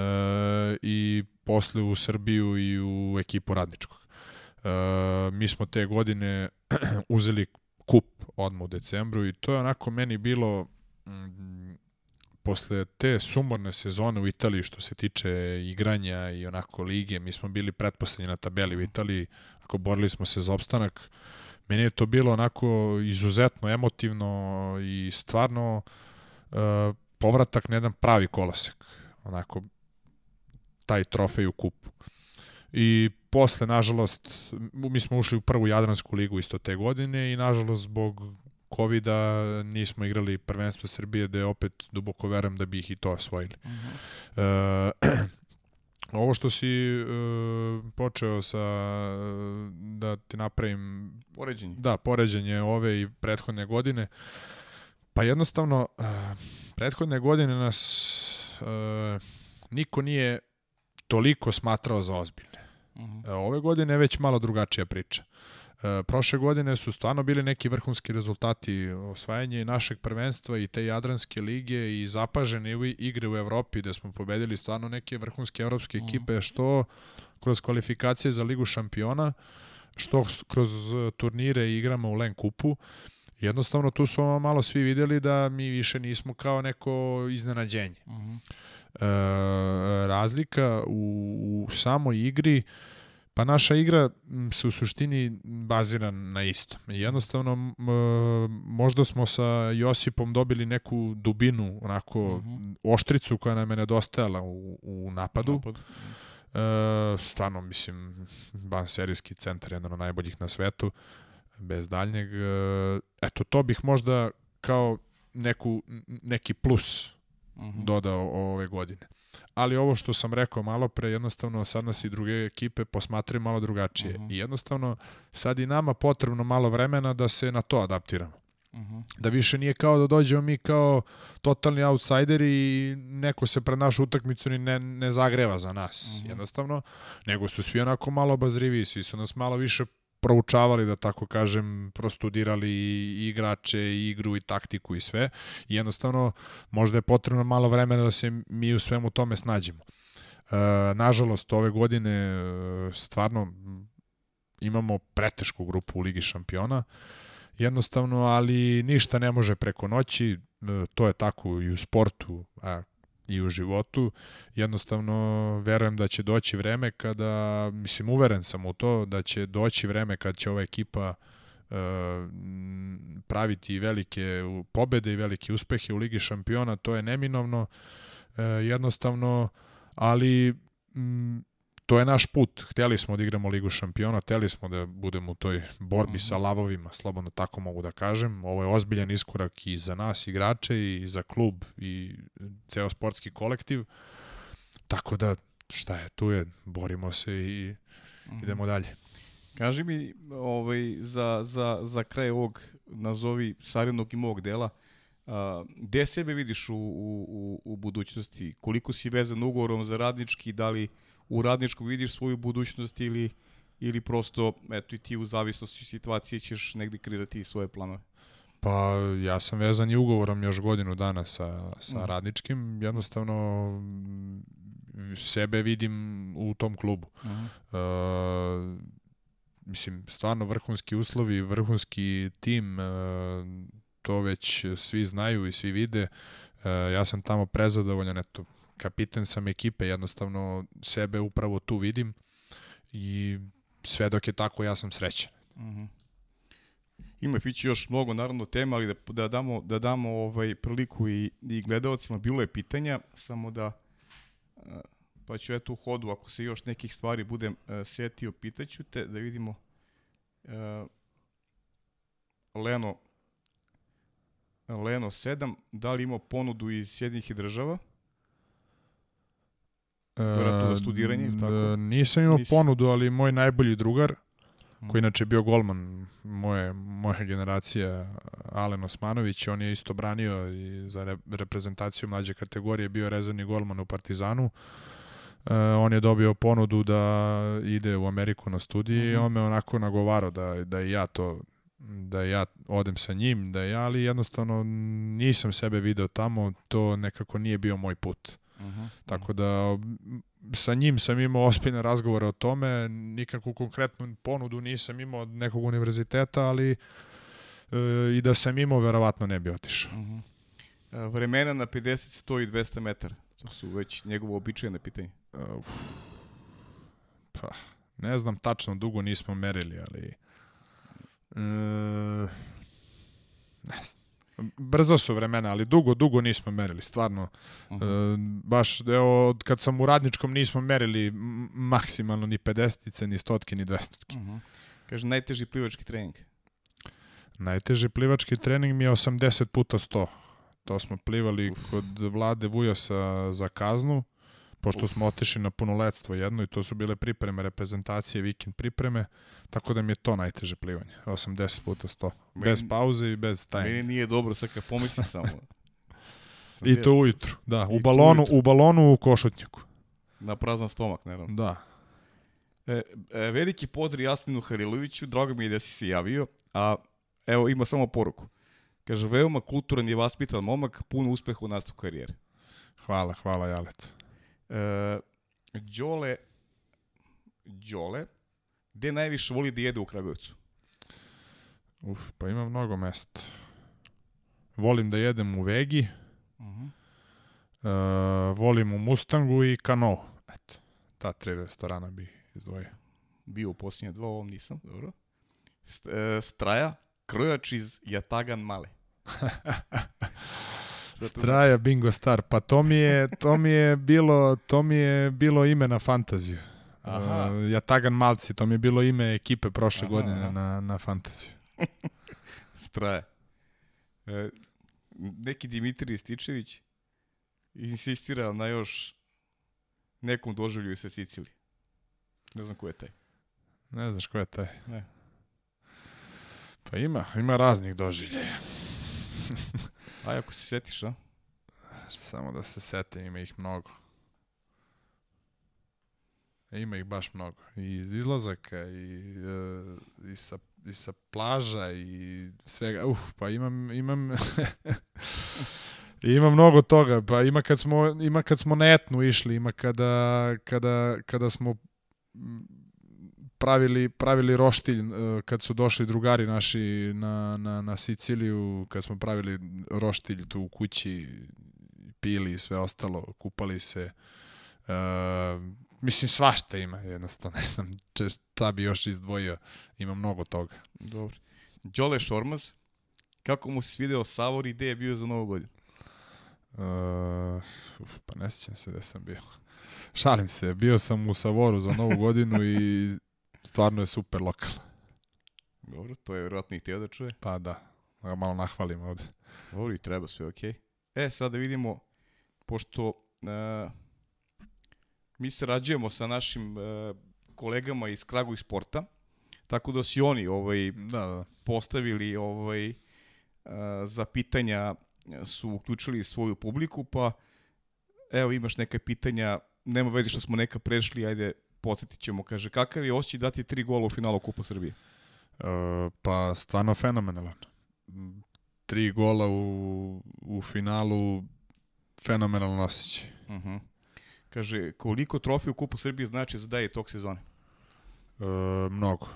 i posle u Srbiju i u ekipu radničkog. E, mi smo te godine [clears throat] uzeli kup odmah u decembru i to je onako meni bilo mm, posle te sumorne sezone u Italiji što se tiče igranja i onako lige, mi smo bili pretposlednji na tabeli u Italiji, ako borili smo se za opstanak, meni je to bilo onako izuzetno emotivno i stvarno uh, povratak na jedan pravi kolosek. Onako, taj trofej u kupu. I posle, nažalost, mi smo ušli u prvu Jadransku ligu isto te godine i nažalost zbog covid nismo igrali prvenstvo Srbije, da je opet duboko verujem da bi ih i to osvojili. Uh -huh. e, ovo što si e, počeo sa da ti napravim poređenje. Da, poređenje ove i prethodne godine. Pa jednostavno e, prethodne godine nas e, niko nije toliko smatrao za ozbiljne. Uh mhm. -huh. Ove godine je već malo drugačija priča. E, prošle godine su stvarno bili neki vrhunski rezultati osvajanje našeg prvenstva i te Jadranske lige i zapažene igre u Evropi gde smo pobedili stvarno neke vrhunske evropske mhm. ekipe što kroz kvalifikacije za ligu šampiona što kroz turnire igramo u Len kupu Jednostavno tu su malo svi videli da mi više nismo kao neko iznenađenje. Uh -huh. E, razlika u, u samoj igri Pa naša igra se u suštini bazira na isto. Jednostavno, možda smo sa Josipom dobili neku dubinu, onako mhm. -huh. oštricu koja nam je nedostajala u, u napadu. Napad. E, stvarno, mislim, ban serijski centar, jedan od najboljih na svetu, bez daljnjeg. E, eto, to bih možda kao neku, neki plus. -huh. dodao ove godine ali ovo što sam rekao malo pre, jednostavno sad nas i druge ekipe posmatraju malo drugačije. Uh mhm. -huh. I jednostavno sad i nama potrebno malo vremena da se na to adaptiramo. Uh mhm. -huh. Da više nije kao da dođemo mi kao totalni outsider i neko se pred našu utakmicu ni ne, ne zagreva za nas. Uh mhm. -huh. Jednostavno, nego su svi onako malo obazrivi, svi su nas malo više proučavali, da tako kažem, prostudirali i igrače, i igru i taktiku i sve. I jednostavno, možda je potrebno malo vremena da se mi u svemu tome snađemo. E, nažalost, ove godine e, stvarno imamo pretešku grupu u Ligi šampiona, jednostavno, ali ništa ne može preko noći, e, to je tako i u sportu, a i u životu. Jednostavno verujem da će doći vreme kada, mislim uveren sam u to, da će doći vreme kad će ova ekipa uh, praviti velike pobede i velike uspehe u Ligi šampiona, to je neminovno. Uh, jednostavno, ali m, to je naš put. Hteli smo da igramo Ligu šampiona, hteli smo da budemo u toj borbi mm -hmm. sa lavovima, slobodno tako mogu da kažem. Ovo je ozbiljan iskorak i za nas igrače i za klub i ceo sportski kolektiv. Tako da šta je, tu je, borimo se i mm -hmm. idemo dalje. Kaži mi ovaj, za, za, za kraj ovog, nazovi sarednog i mog dela, a, gde sebe vidiš u, u, u budućnosti? Koliko si vezan ugovorom za radnički, da li u radničkom vidiš svoju budućnost ili, ili prosto, eto i ti u zavisnosti situacije ćeš negde kreirati svoje planove? Pa ja sam vezan i ugovorom još godinu dana sa, sa mm. radničkim, jednostavno sebe vidim u tom klubu. Uh -huh. uh, mislim, stvarno vrhunski uslovi, vrhunski tim, uh, to već svi znaju i svi vide. Uh, ja sam tamo prezadovoljan, eto, kapiten sam ekipe, jednostavno sebe upravo tu vidim i sve dok je tako ja sam srećan. Mm -hmm. Ima Fići još mnogo naravno tema, ali da, da damo, da damo ovaj priliku i, i gledalcima. Bilo je pitanja, samo da pa ću eto u hodu, ako se još nekih stvari budem uh, setio, pitaću te da vidimo uh, Leno Leno 7, da li ima ponudu iz Sjedinjih država? Vjerojatno za studiranje, tako? Nisam imao Nis... ponudu, ali moj najbolji drugar, koji inače bio golman moje, moje generacije, Alen Osmanović, on je isto branio i za reprezentaciju mlađe kategorije, bio rezervni golman u Partizanu. Uh, on je dobio ponudu da ide u Ameriku na studije mm -hmm. i mhm. on me onako nagovarao da, da i ja to da ja odem sa njim, da ja, ali jednostavno nisam sebe video tamo, to nekako nije bio moj put. Uh -huh. Tako da sa njim sam imao ospine razgovore o tome, nikakvu konkretnu ponudu nisam imao od nekog univerziteta, ali e, i da sam imao, verovatno ne bi otišao. Uh -huh. E, vremena na 50, 100 i 200 metara, to su već njegovo običajne pitanje. Uh, pa, ne znam tačno, dugo nismo merili, ali... Uh, ne znam brzo su vremena, ali dugo, dugo nismo merili, stvarno. Uh -huh. e, baš, evo, od kad sam u radničkom nismo merili maksimalno ni 50 ni 100 ni 200 uh -huh. Kaže, najteži plivački trening? Najteži plivački trening mi je 80 puta 100. To smo plivali Uf. kod Vlade Vujosa za kaznu pošto smo otišli na punoletstvo jedno i to su bile pripreme, reprezentacije, vikend pripreme, tako da mi je to najteže plivanje, 80 puta 100, meni, bez pauze i bez tajne. Meni nije dobro, sad kad pomislim samo. I to ujutru, da, u balonu, u balonu u košutnjaku. Na prazan stomak, naravno. Da. E, e, veliki pozdrav Jasminu Hariloviću, drago mi je da si se javio, a evo ima samo poruku. Kaže, veoma kulturan i vaspitan momak, puno uspeha u nastavu karijere. Hvala, hvala Jalet. E, Đole, Đole, gde najviše voli da jede u Kragujevcu? Uf, pa ima mnogo mesta. Volim da jedem u Vegi, uh, volim u Mustangu i Kano. Eto, ta tri restorana bi izdvojio. Bio u posljednje dva, ovom nisam, dobro. St e, straja, krojač iz Jatagan Male. [laughs] To Straja Bingo Star, pa to mi je, to mi je bilo, to mi je bilo ime na fantaziju. Aha. Uh, Jatagan Malci, to mi je bilo ime ekipe prošle Aha, godine aha. na, na fantaziju. [laughs] Straja. E, neki Dimitrij Stičević insistira na još nekom doživlju sa Sicili. Ne znam ko je taj. Ne znaš ko je taj? Ne. Pa ima, ima raznih doživljaja. [laughs] Aj, ako se setiš, a? Samo da se setim, ima ih mnogo. E, Ima ih baš mnogo. I iz izlazaka, i, e, i, sa, i sa plaža, i svega. Uf, pa imam, imam, [laughs] ima mnogo toga. Pa ima kad smo, ima kad smo na etnu išli, ima kada, kada, kada smo pravili, pravili roštilj e, kad su došli drugari naši na, na, na Siciliju, kad smo pravili roštilj tu u kući, pili i sve ostalo, kupali se. E, mislim, svašta ima, jednostavno, ne znam šta bi još izdvojio. Ima mnogo toga. Dobro. Đole Šormaz, kako mu se svideo Savor i gde je bio za novu godinu? Uh, uf, pa ne sjećam se gde sam bio. Šalim se, bio sam u Savoru za novu godinu i stvarno je super lokal. Dobro, to je vjerojatno i htio da čuje. Pa da, da ga malo nahvalim ovde. Dobro, i treba sve, okej. E, sad da vidimo, pošto e, mi se rađujemo sa našim e, kolegama iz Kragu i sporta, tako da si oni ovaj, Da, da. postavili ovaj, e, za pitanja su uključili svoju publiku, pa evo imaš neka pitanja, nema veze što smo neka prešli, ajde podsjetit ćemo, kaže, kakav je osjećaj dati tri gola u finalu Kupa Srbije? Uh, pa stvarno fenomenalan. Tri gola u, u finalu, fenomenalan osjećaj. Uh -huh. Kaže, koliko trofija u Kupu Srbije znači za daje tog sezone? E, mnogo,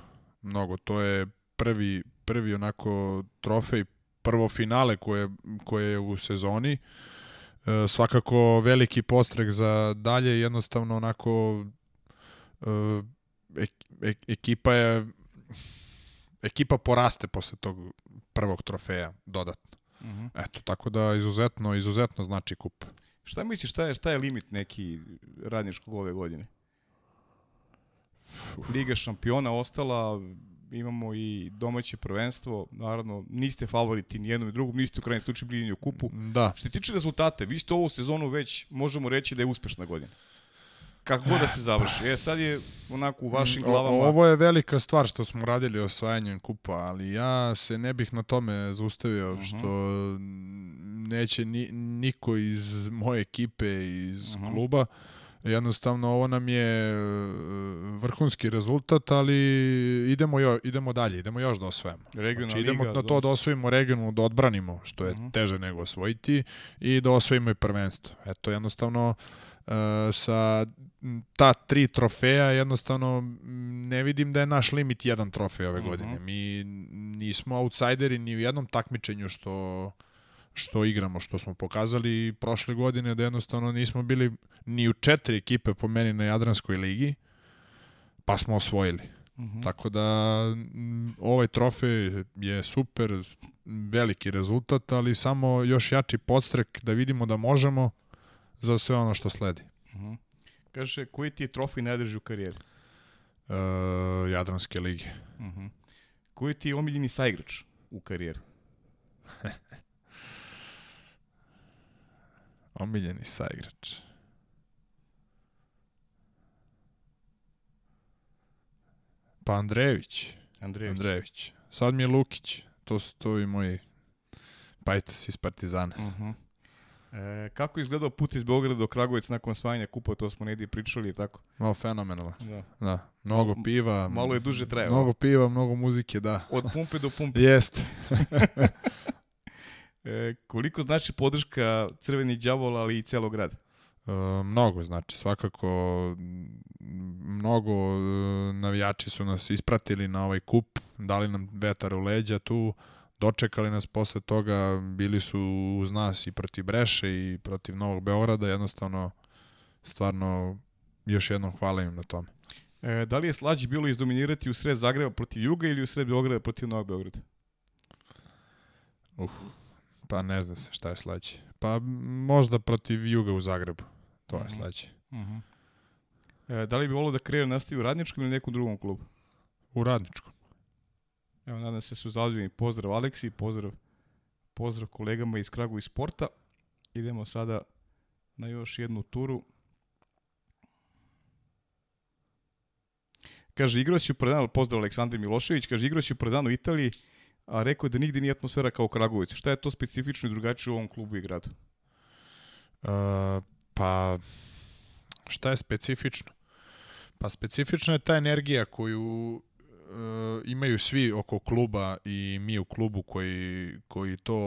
mnogo. To je prvi, prvi onako trofej, prvo finale koje, koje je u sezoni. E, svakako veliki postrek za dalje, jednostavno onako e, ekipa je ekipa poraste posle tog prvog trofeja dodatno. Uh -huh. Eto, tako da izuzetno, izuzetno znači kup. Šta misliš, šta je, šta je limit neki radničkog ove godine? Liga šampiona ostala, imamo i domaće prvenstvo, naravno niste favoriti ni jednom i drugom, niste u krajnjem slučaju bili ni u kupu. Da, Što se tiče rezultate, vi ste ovu sezonu već, možemo reći da je uspešna godina. Kako god da se završi. E, sad je onako u vašim O- glavama... Ovo je velika stvar što smo radili osvajanjem kupa, ali ja se ne bih na tome zaustavio, Mhm. što neće ni, niko iz moje ekipe, iz Mhm. kluba. Jednostavno, ovo nam je e, vrhunski rezultat, ali idemo, jo, idemo dalje, idemo još da osvajamo. Regionalna Znači, idemo liga, na to da osvojimo regionalnu, da odbranimo, što je Mhm. teže nego osvojiti, i da osvojimo i prvenstvo. Eto, jednostavno, e, sa ta tri trofeja, jednostavno ne vidim da je naš limit jedan trofej ove Mhm. godine. Mi nismo outsideri ni u jednom takmičenju što što igramo, što smo pokazali prošle godine da jednostavno nismo bili ni u četiri ekipe po meni na Jadranskoj ligi, pa smo osvojili. Mhm. Tako da ovaj trofej je super, veliki rezultat, ali samo još jači podstrek da vidimo da možemo za sve ono što sledi. Mhm. Kaže, koji ti je trofej najdrži u karijeri? E, Jadranske lige. Mhm. Koji ti je omiljeni saigrač u karijeri? [laughs] Omiljeni saigrač. Pa Andrejević. Andrejević. Andrejević. Sad mi je Lukić. To su to i moji pajtosi iz Partizana. Mhm. E, kako je izgledao put iz Beograda do Kragujevca nakon osvajanja kupa, to smo negdje pričali i tako. No, fenomenalno. Da. Da. Mnogo piva. Malo je duže trajalo. Mnogo piva, mnogo muzike, da. Od pumpe do pumpe. [laughs] Jeste. [laughs] E, koliko znači podrška Crvenih đavola, ali i celog grada? E, E, mnogo, znači svakako mnogo e, navijači su nas ispratili na ovaj kup, dali nam vetar u leđa tu, dočekali nas posle toga, bili su uz nas i protiv Breše i protiv Novog Beograda, jednostavno stvarno još jednom hvala im na tome. E, da li je slađe bilo izdominirati u sred Zagreba protiv Juga ili u sred Beograda protiv Novog Beograda? Uh, pa ne zna se šta je slađe. Pa možda protiv Juga u Zagrebu. To je mhm. slađe. Uh mhm. -huh. e, da li bi volio da karijera nastavi u radničkom ili nekom drugom klubu? U radničkom. Evo, nadam se su zadovoljni. Pozdrav Aleksi, pozdrav, pozdrav kolegama iz Kragu i sporta. Idemo sada na još jednu turu. Kaže, igrao si u Predanu, pozdrav Aleksandar Milošević, kaže, igrao si u Predanu Italiji, a rekao da nigde nije atmosfera kao u Kragovicu. Šta je to specifično i drugačije u ovom klubu i gradu? Uh, pa, šta je specifično? Pa specifična je ta energija koju imaju svi oko kluba i mi u klubu koji, koji to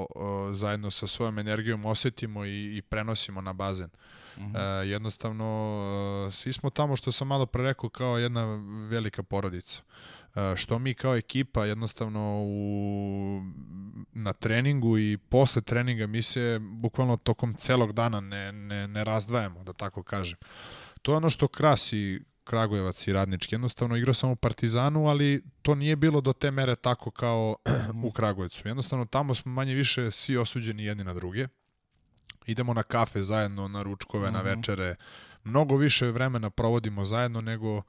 uh, zajedno sa svojom energijom osetimo i, i prenosimo na bazen. Uh -huh. uh, jednostavno, uh, svi smo tamo što sam malo pre rekao kao jedna velika porodica. Uh, što mi kao ekipa jednostavno u, na treningu i posle treninga mi se bukvalno tokom celog dana ne, ne, ne razdvajamo, da tako kažem. To je ono što krasi Kragujevac i Radnički. Jednostavno igrao sam u Partizanu, ali to nije bilo do te mere tako kao [clears throat] u Kragujevcu. Jednostavno tamo smo manje više svi osuđeni jedni na druge. Idemo na kafe zajedno, na ručkove, uh -huh. na mhm. večere. Mnogo više vremena provodimo zajedno nego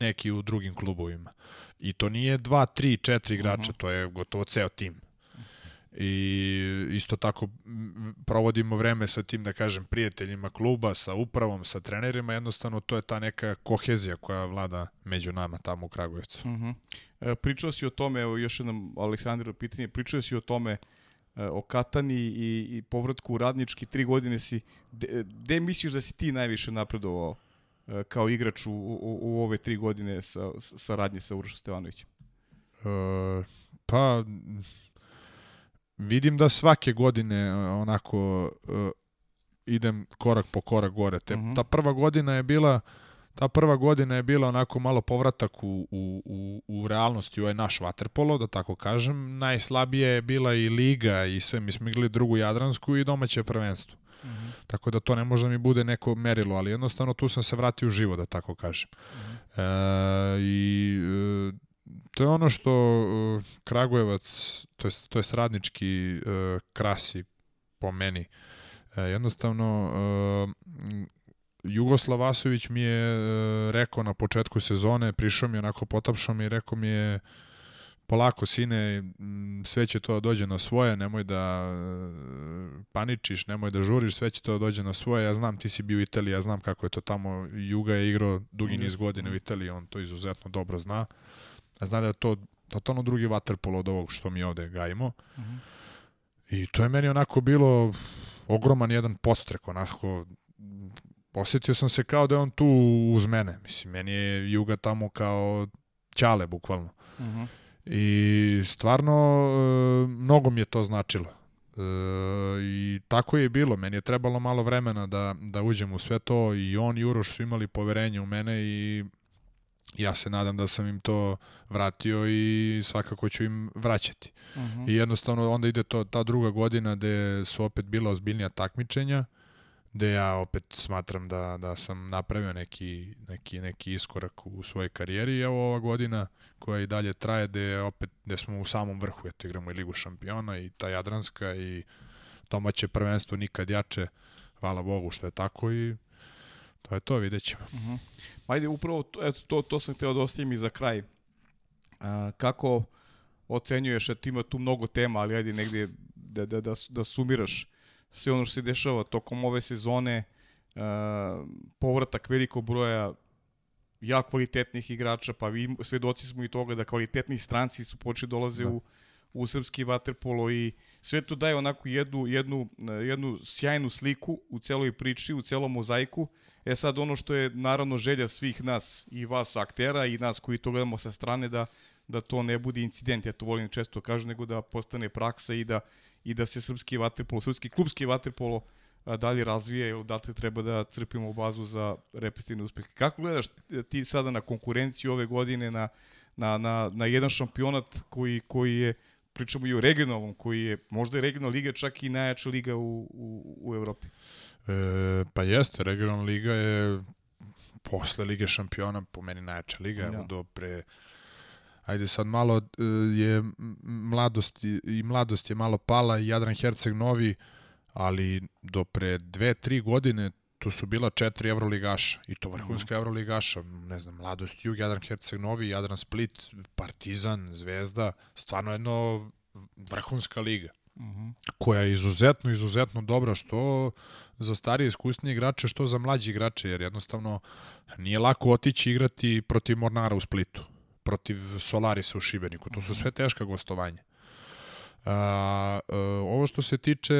neki u drugim klubovima. I to nije dva, tri, četiri igrača, uh -huh. to je gotovo ceo tim i isto tako provodimo vreme sa tim, da kažem, prijateljima kluba, sa upravom, sa trenerima, jednostavno to je ta neka kohezija koja vlada među nama tamo u Kragujevcu. Uh -huh. e, pričao si o tome, evo još jednom Aleksandru pitanje, pričao si o tome e, o Katani i, i povratku u radnički, tri godine si, gde misliš da si ti najviše napredovao e, kao igrač u, u, u ove tri godine sa, sa radnje sa Urošom Stevanovićem? E, pa vidim da svake godine e, onako uh, idem korak po korak gore. Te, uh mhm. -huh. Ta prva godina je bila ta prva godina je bila onako malo povratak u, u, u, u realnosti u ovaj naš vaterpolo, da tako kažem. Najslabije je bila i liga i sve. Mi smo igrali drugu Jadransku i domaće prvenstvo. Uh mhm. -huh. Tako da to ne može da mi bude neko merilo, ali jednostavno tu sam se vratio u živo, da tako kažem. Uh -huh. e, I e, to je ono što uh, Kragujevac, to je, to je radnički uh, krasi po meni. Uh, jednostavno, uh, Jugoslav Vasović mi je rekao na početku sezone, prišao mi onako potapšao mi i rekao mi je polako sine, sve će to da dođe na svoje, nemoj da paničiš, nemoj da žuriš, sve će to da dođe na svoje. Ja znam, ti si bio u Italiji, ja znam kako je to tamo. Juga je igrao dugi niz godine u Italiji, on to izuzetno dobro zna. Uh, zna da je to totalno drugi waterpolo od ovog što mi ovde gajimo. Uh -huh. I to je meni onako bilo ogroman jedan postrek, onako osetio sam se kao da je on tu uz mene. Mislim, meni je Juga tamo kao ćale, bukvalno. Uh -huh. I stvarno, e, mnogo mi je to značilo. E, I tako je bilo. Meni je trebalo malo vremena da, da uđem u sve to i on i Uroš su imali poverenje u mene i ja se nadam da sam im to vratio i svakako ću im vraćati. Uh mhm. -huh. I jednostavno onda ide to ta druga godina gde su opet bila ozbiljnija takmičenja, gde ja opet smatram da, da sam napravio neki, neki, neki iskorak u svojoj karijeri evo ova godina koja i dalje traje gde, opet, gde smo u samom vrhu, eto igramo i Ligu šampiona i ta Jadranska i domaće prvenstvo nikad jače, hvala Bogu što je tako i To je to, vidjet ćemo. Uh -huh. Ajde, upravo eto, to, to sam hteo da ostavim i za kraj. A, kako ocenjuješ, eto ima tu mnogo tema, ali ajde negde da, da, da, da sumiraš sve ono što se dešava tokom ove sezone, a, povratak velikog broja ja kvalitetnih igrača, pa vi svedoci smo i toga da kvalitetni stranci su počeli dolaze da. u u srpski vaterpolo i sve to daje onako jednu, jednu, jednu sjajnu sliku u celoj priči, u celom mozaiku. E sad ono što je naravno želja svih nas i vas aktera i nas koji to gledamo sa strane da da to ne bude incident, ja to volim često kažem, nego da postane praksa i da, i da se srpski vaterpolo, srpski klubski vaterpolo dalje razvija ili da li treba da crpimo bazu za repestivne uspehe. Kako gledaš ti sada na konkurenciju ove godine, na, na, na, na jedan šampionat koji, koji je, pričamo i o regionalnom, koji je možda je regionalna liga čak i najjača liga u, u, u Evropi? E, pa jeste, regionalna liga je posle Lige šampiona po meni najjača liga, evo do pre ajde sad malo e, je mladost i mladost je malo pala i Jadran Herceg novi, ali do pre dve, tri godine tu su bila četiri evroligaša i to vrhunska mm. evroligaša, ne znam, Mladost Jug, Jadran Herceg Novi, Jadran Split, Partizan, Zvezda, stvarno jedno vrhunska liga. Mm -hmm. koja je izuzetno, izuzetno dobra, što za starije iskusnije igrače, što za mlađi igrače, jer jednostavno nije lako otići igrati protiv Mornara u Splitu protiv Solarisa u Šibeniku. To su sve teška gostovanja. A, a, ovo što se tiče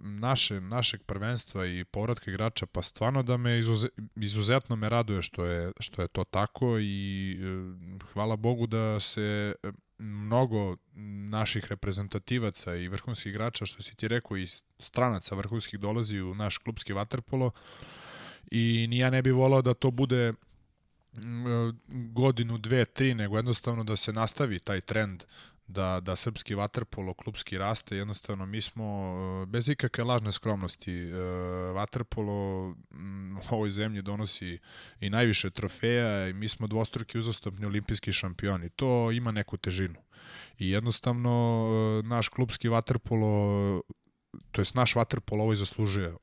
naše, našeg prvenstva i povratka igrača, pa stvarno da me izuze, izuzetno me raduje što je, što je to tako i e, hvala Bogu da se mnogo naših reprezentativaca i vrhunskih igrača, što si ti rekao, i stranaca vrhunskih dolazi u naš klubski vaterpolo i ni ja ne bih volao da to bude godinu, dve, tri, nego jednostavno da se nastavi taj trend da, da srpski vaterpolo klubski raste, jednostavno mi smo e, bez ikakve lažne skromnosti e, vaterpolo u ovoj zemlji donosi i najviše trofeja i mi smo dvostruki uzastopni olimpijski šampioni. To ima neku težinu. I jednostavno e, naš klubski vaterpolo to jest naš vaterpolo ovo zaslužuje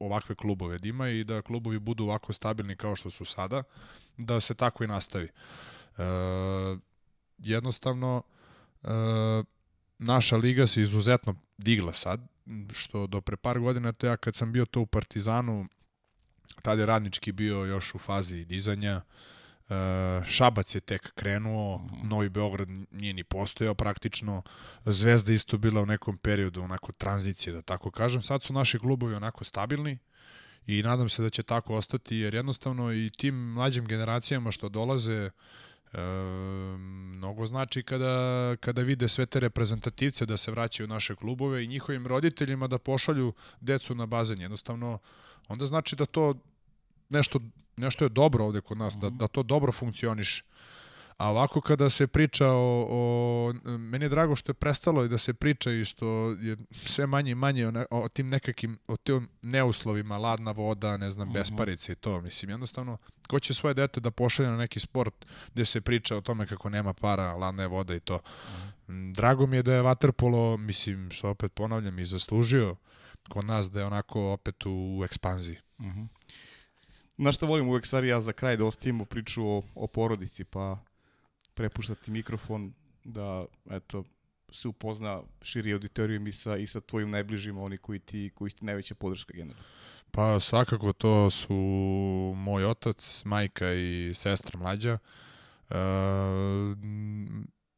ovakve klubove da ima i da klubovi budu ovako stabilni kao što su sada, da se tako i nastavi. E, jednostavno, naša liga se izuzetno digla sad, što do pre par godina, to ja kad sam bio to u Partizanu, tada je radnički bio još u fazi dizanja, Uh, Šabac je tek krenuo, mhm. Novi Beograd nije ni postojao praktično, Zvezda isto bila u nekom periodu onako tranzicije, da tako kažem. Sad su naši klubovi onako stabilni i nadam se da će tako ostati, jer jednostavno i tim mlađim generacijama što dolaze e, mnogo znači kada, kada vide sve te reprezentativce da se vraćaju u naše klubove i njihovim roditeljima da pošalju decu na bazen. Jednostavno, onda znači da to nešto, nešto je dobro ovde kod nas, da, da to dobro funkcioniše. A ovako kada se priča o, o meni je drago što je prestalo i da se priča i što je sve manje i manje o, o tim nekakvim o tim neuslovima, ladna voda, ne znam, mhm. besparice i to. Mislim, jednostavno, ko će svoje dete da pošalje na neki sport gde se priča o tome kako nema para, ladna je voda i to. Mm. Drago mi je da je Waterpolo, mislim, što opet ponavljam, i zaslužio kod nas da je onako opet u ekspanziji. Uh mhm. -huh. Znaš što volim uvek, stvari, ja za kraj da ostavimo priču o, o porodici, pa prepuštati mikrofon da, eto, se upozna širi auditorijum i sa, i sa tvojim najbližima, oni koji ti, koji ti najveća podrška generalno. Pa svakako to su moj otac, majka i sestra mlađa. E,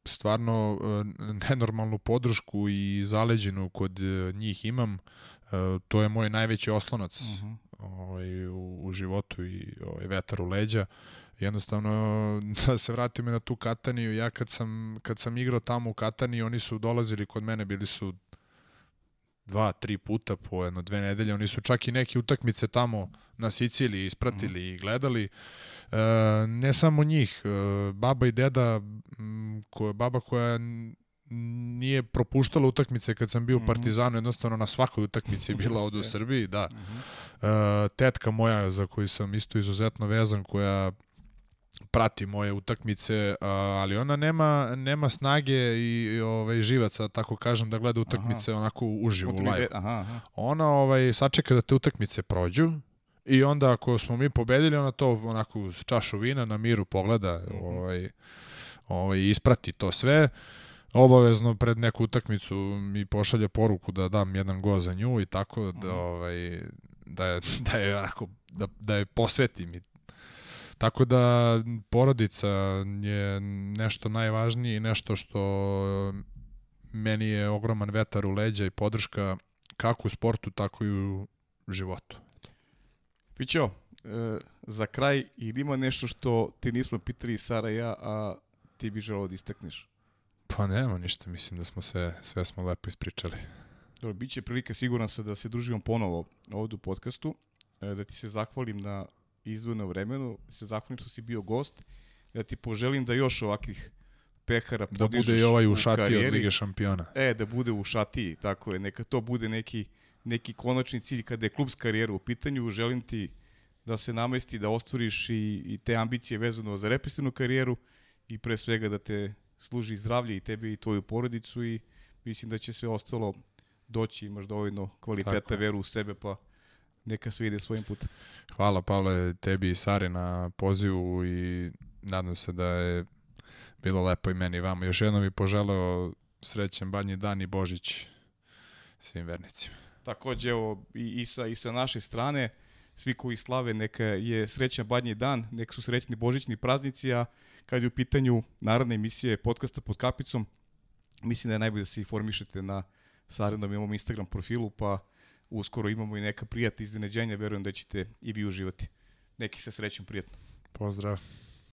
stvarno e, nenormalnu podršku i zaleđenu kod njih imam. E, to je moj najveći oslonac uh mhm. -huh. ovaj, u, u životu i ovaj, vetar u leđa. Jednostavno, [laughs] da se vratimo na tu Kataniju, ja kad sam, kad sam igrao tamo u Kataniji, oni su dolazili kod mene, bili su dva, tri puta po jedno, dve nedelje. Oni su čak i neke utakmice tamo na Siciliji ispratili mm. i gledali. E, ne samo njih, e, baba i deda, koja, baba koja nije propuštala utakmice kad sam bio mm -hmm. u mhm. Partizanu, jednostavno na svakoj utakmici je bila [laughs] ovde u Srbiji, da. Mm -hmm. e, tetka moja za koju sam isto izuzetno vezan, koja prati moje utakmice, ali ona nema nema snage i ovaj živaca tako kažem da gleda utakmice aha. onako uživo u live. Aha, aha. Ona ovaj sačeka da te utakmice prođu i onda ako smo mi pobedili ona to onako uz čašu vina na miru pogleda, mm -hmm. ovaj ovaj isprati to sve. Obavezno pred neku utakmicu mi pošalje poruku da dam jedan go za nju i tako da mhm. ovaj da je, da je, onako, da, da je posvetim i Tako da porodica je nešto najvažnije i nešto što meni je ogroman vetar u leđa i podrška kako u sportu, tako i u životu. Fićo, e, za kraj, ili ima nešto što ti nismo pitali Sara i ja, a ti bi želao da istakneš? Pa nema ništa, mislim da smo sve, sve smo lepo ispričali. Dobro, biće prilika siguran sam da se družimo ponovo ovde u podcastu, e, da ti se zahvalim na izdvojeno vremenu, da se zahvalim što si bio gost, da ti poželim da još ovakvih pehara Da bude i ovaj u u šati od. Lige šampiona. E, da bude u šatiji, tako je. Neka to bude neki, neki konačni cilj kada je klubska karijera u pitanju. Želim ti da se namesti, da ostvariš i, i te ambicije vezano za represivnu karijeru i pre svega da te služi zdravlje i tebe i tvoju porodicu i mislim da će sve ostalo doći, imaš dovoljno kvaliteta, veru u sebe, pa neka sve ide svojim putem. Hvala Pavle tebi i Sari na pozivu i nadam se da je bilo lepo i meni i vama. Još jednom bih poželeo srećan badnji dan i Božić svim vernicima. Takođe, evo, i, i, sa, i sa naše strane, svi koji slave, neka je srećan badnji dan, neka su srećni božićni praznici, a kad je u pitanju narodne emisije podcasta pod kapicom, mislim da je najbolje da se informišete na Sarenom imamo Instagram profilu, pa uskoro imamo i neka prijata iznenađenja, verujem da ćete i vi uživati. Neki se srećan prijatno. Pozdrav.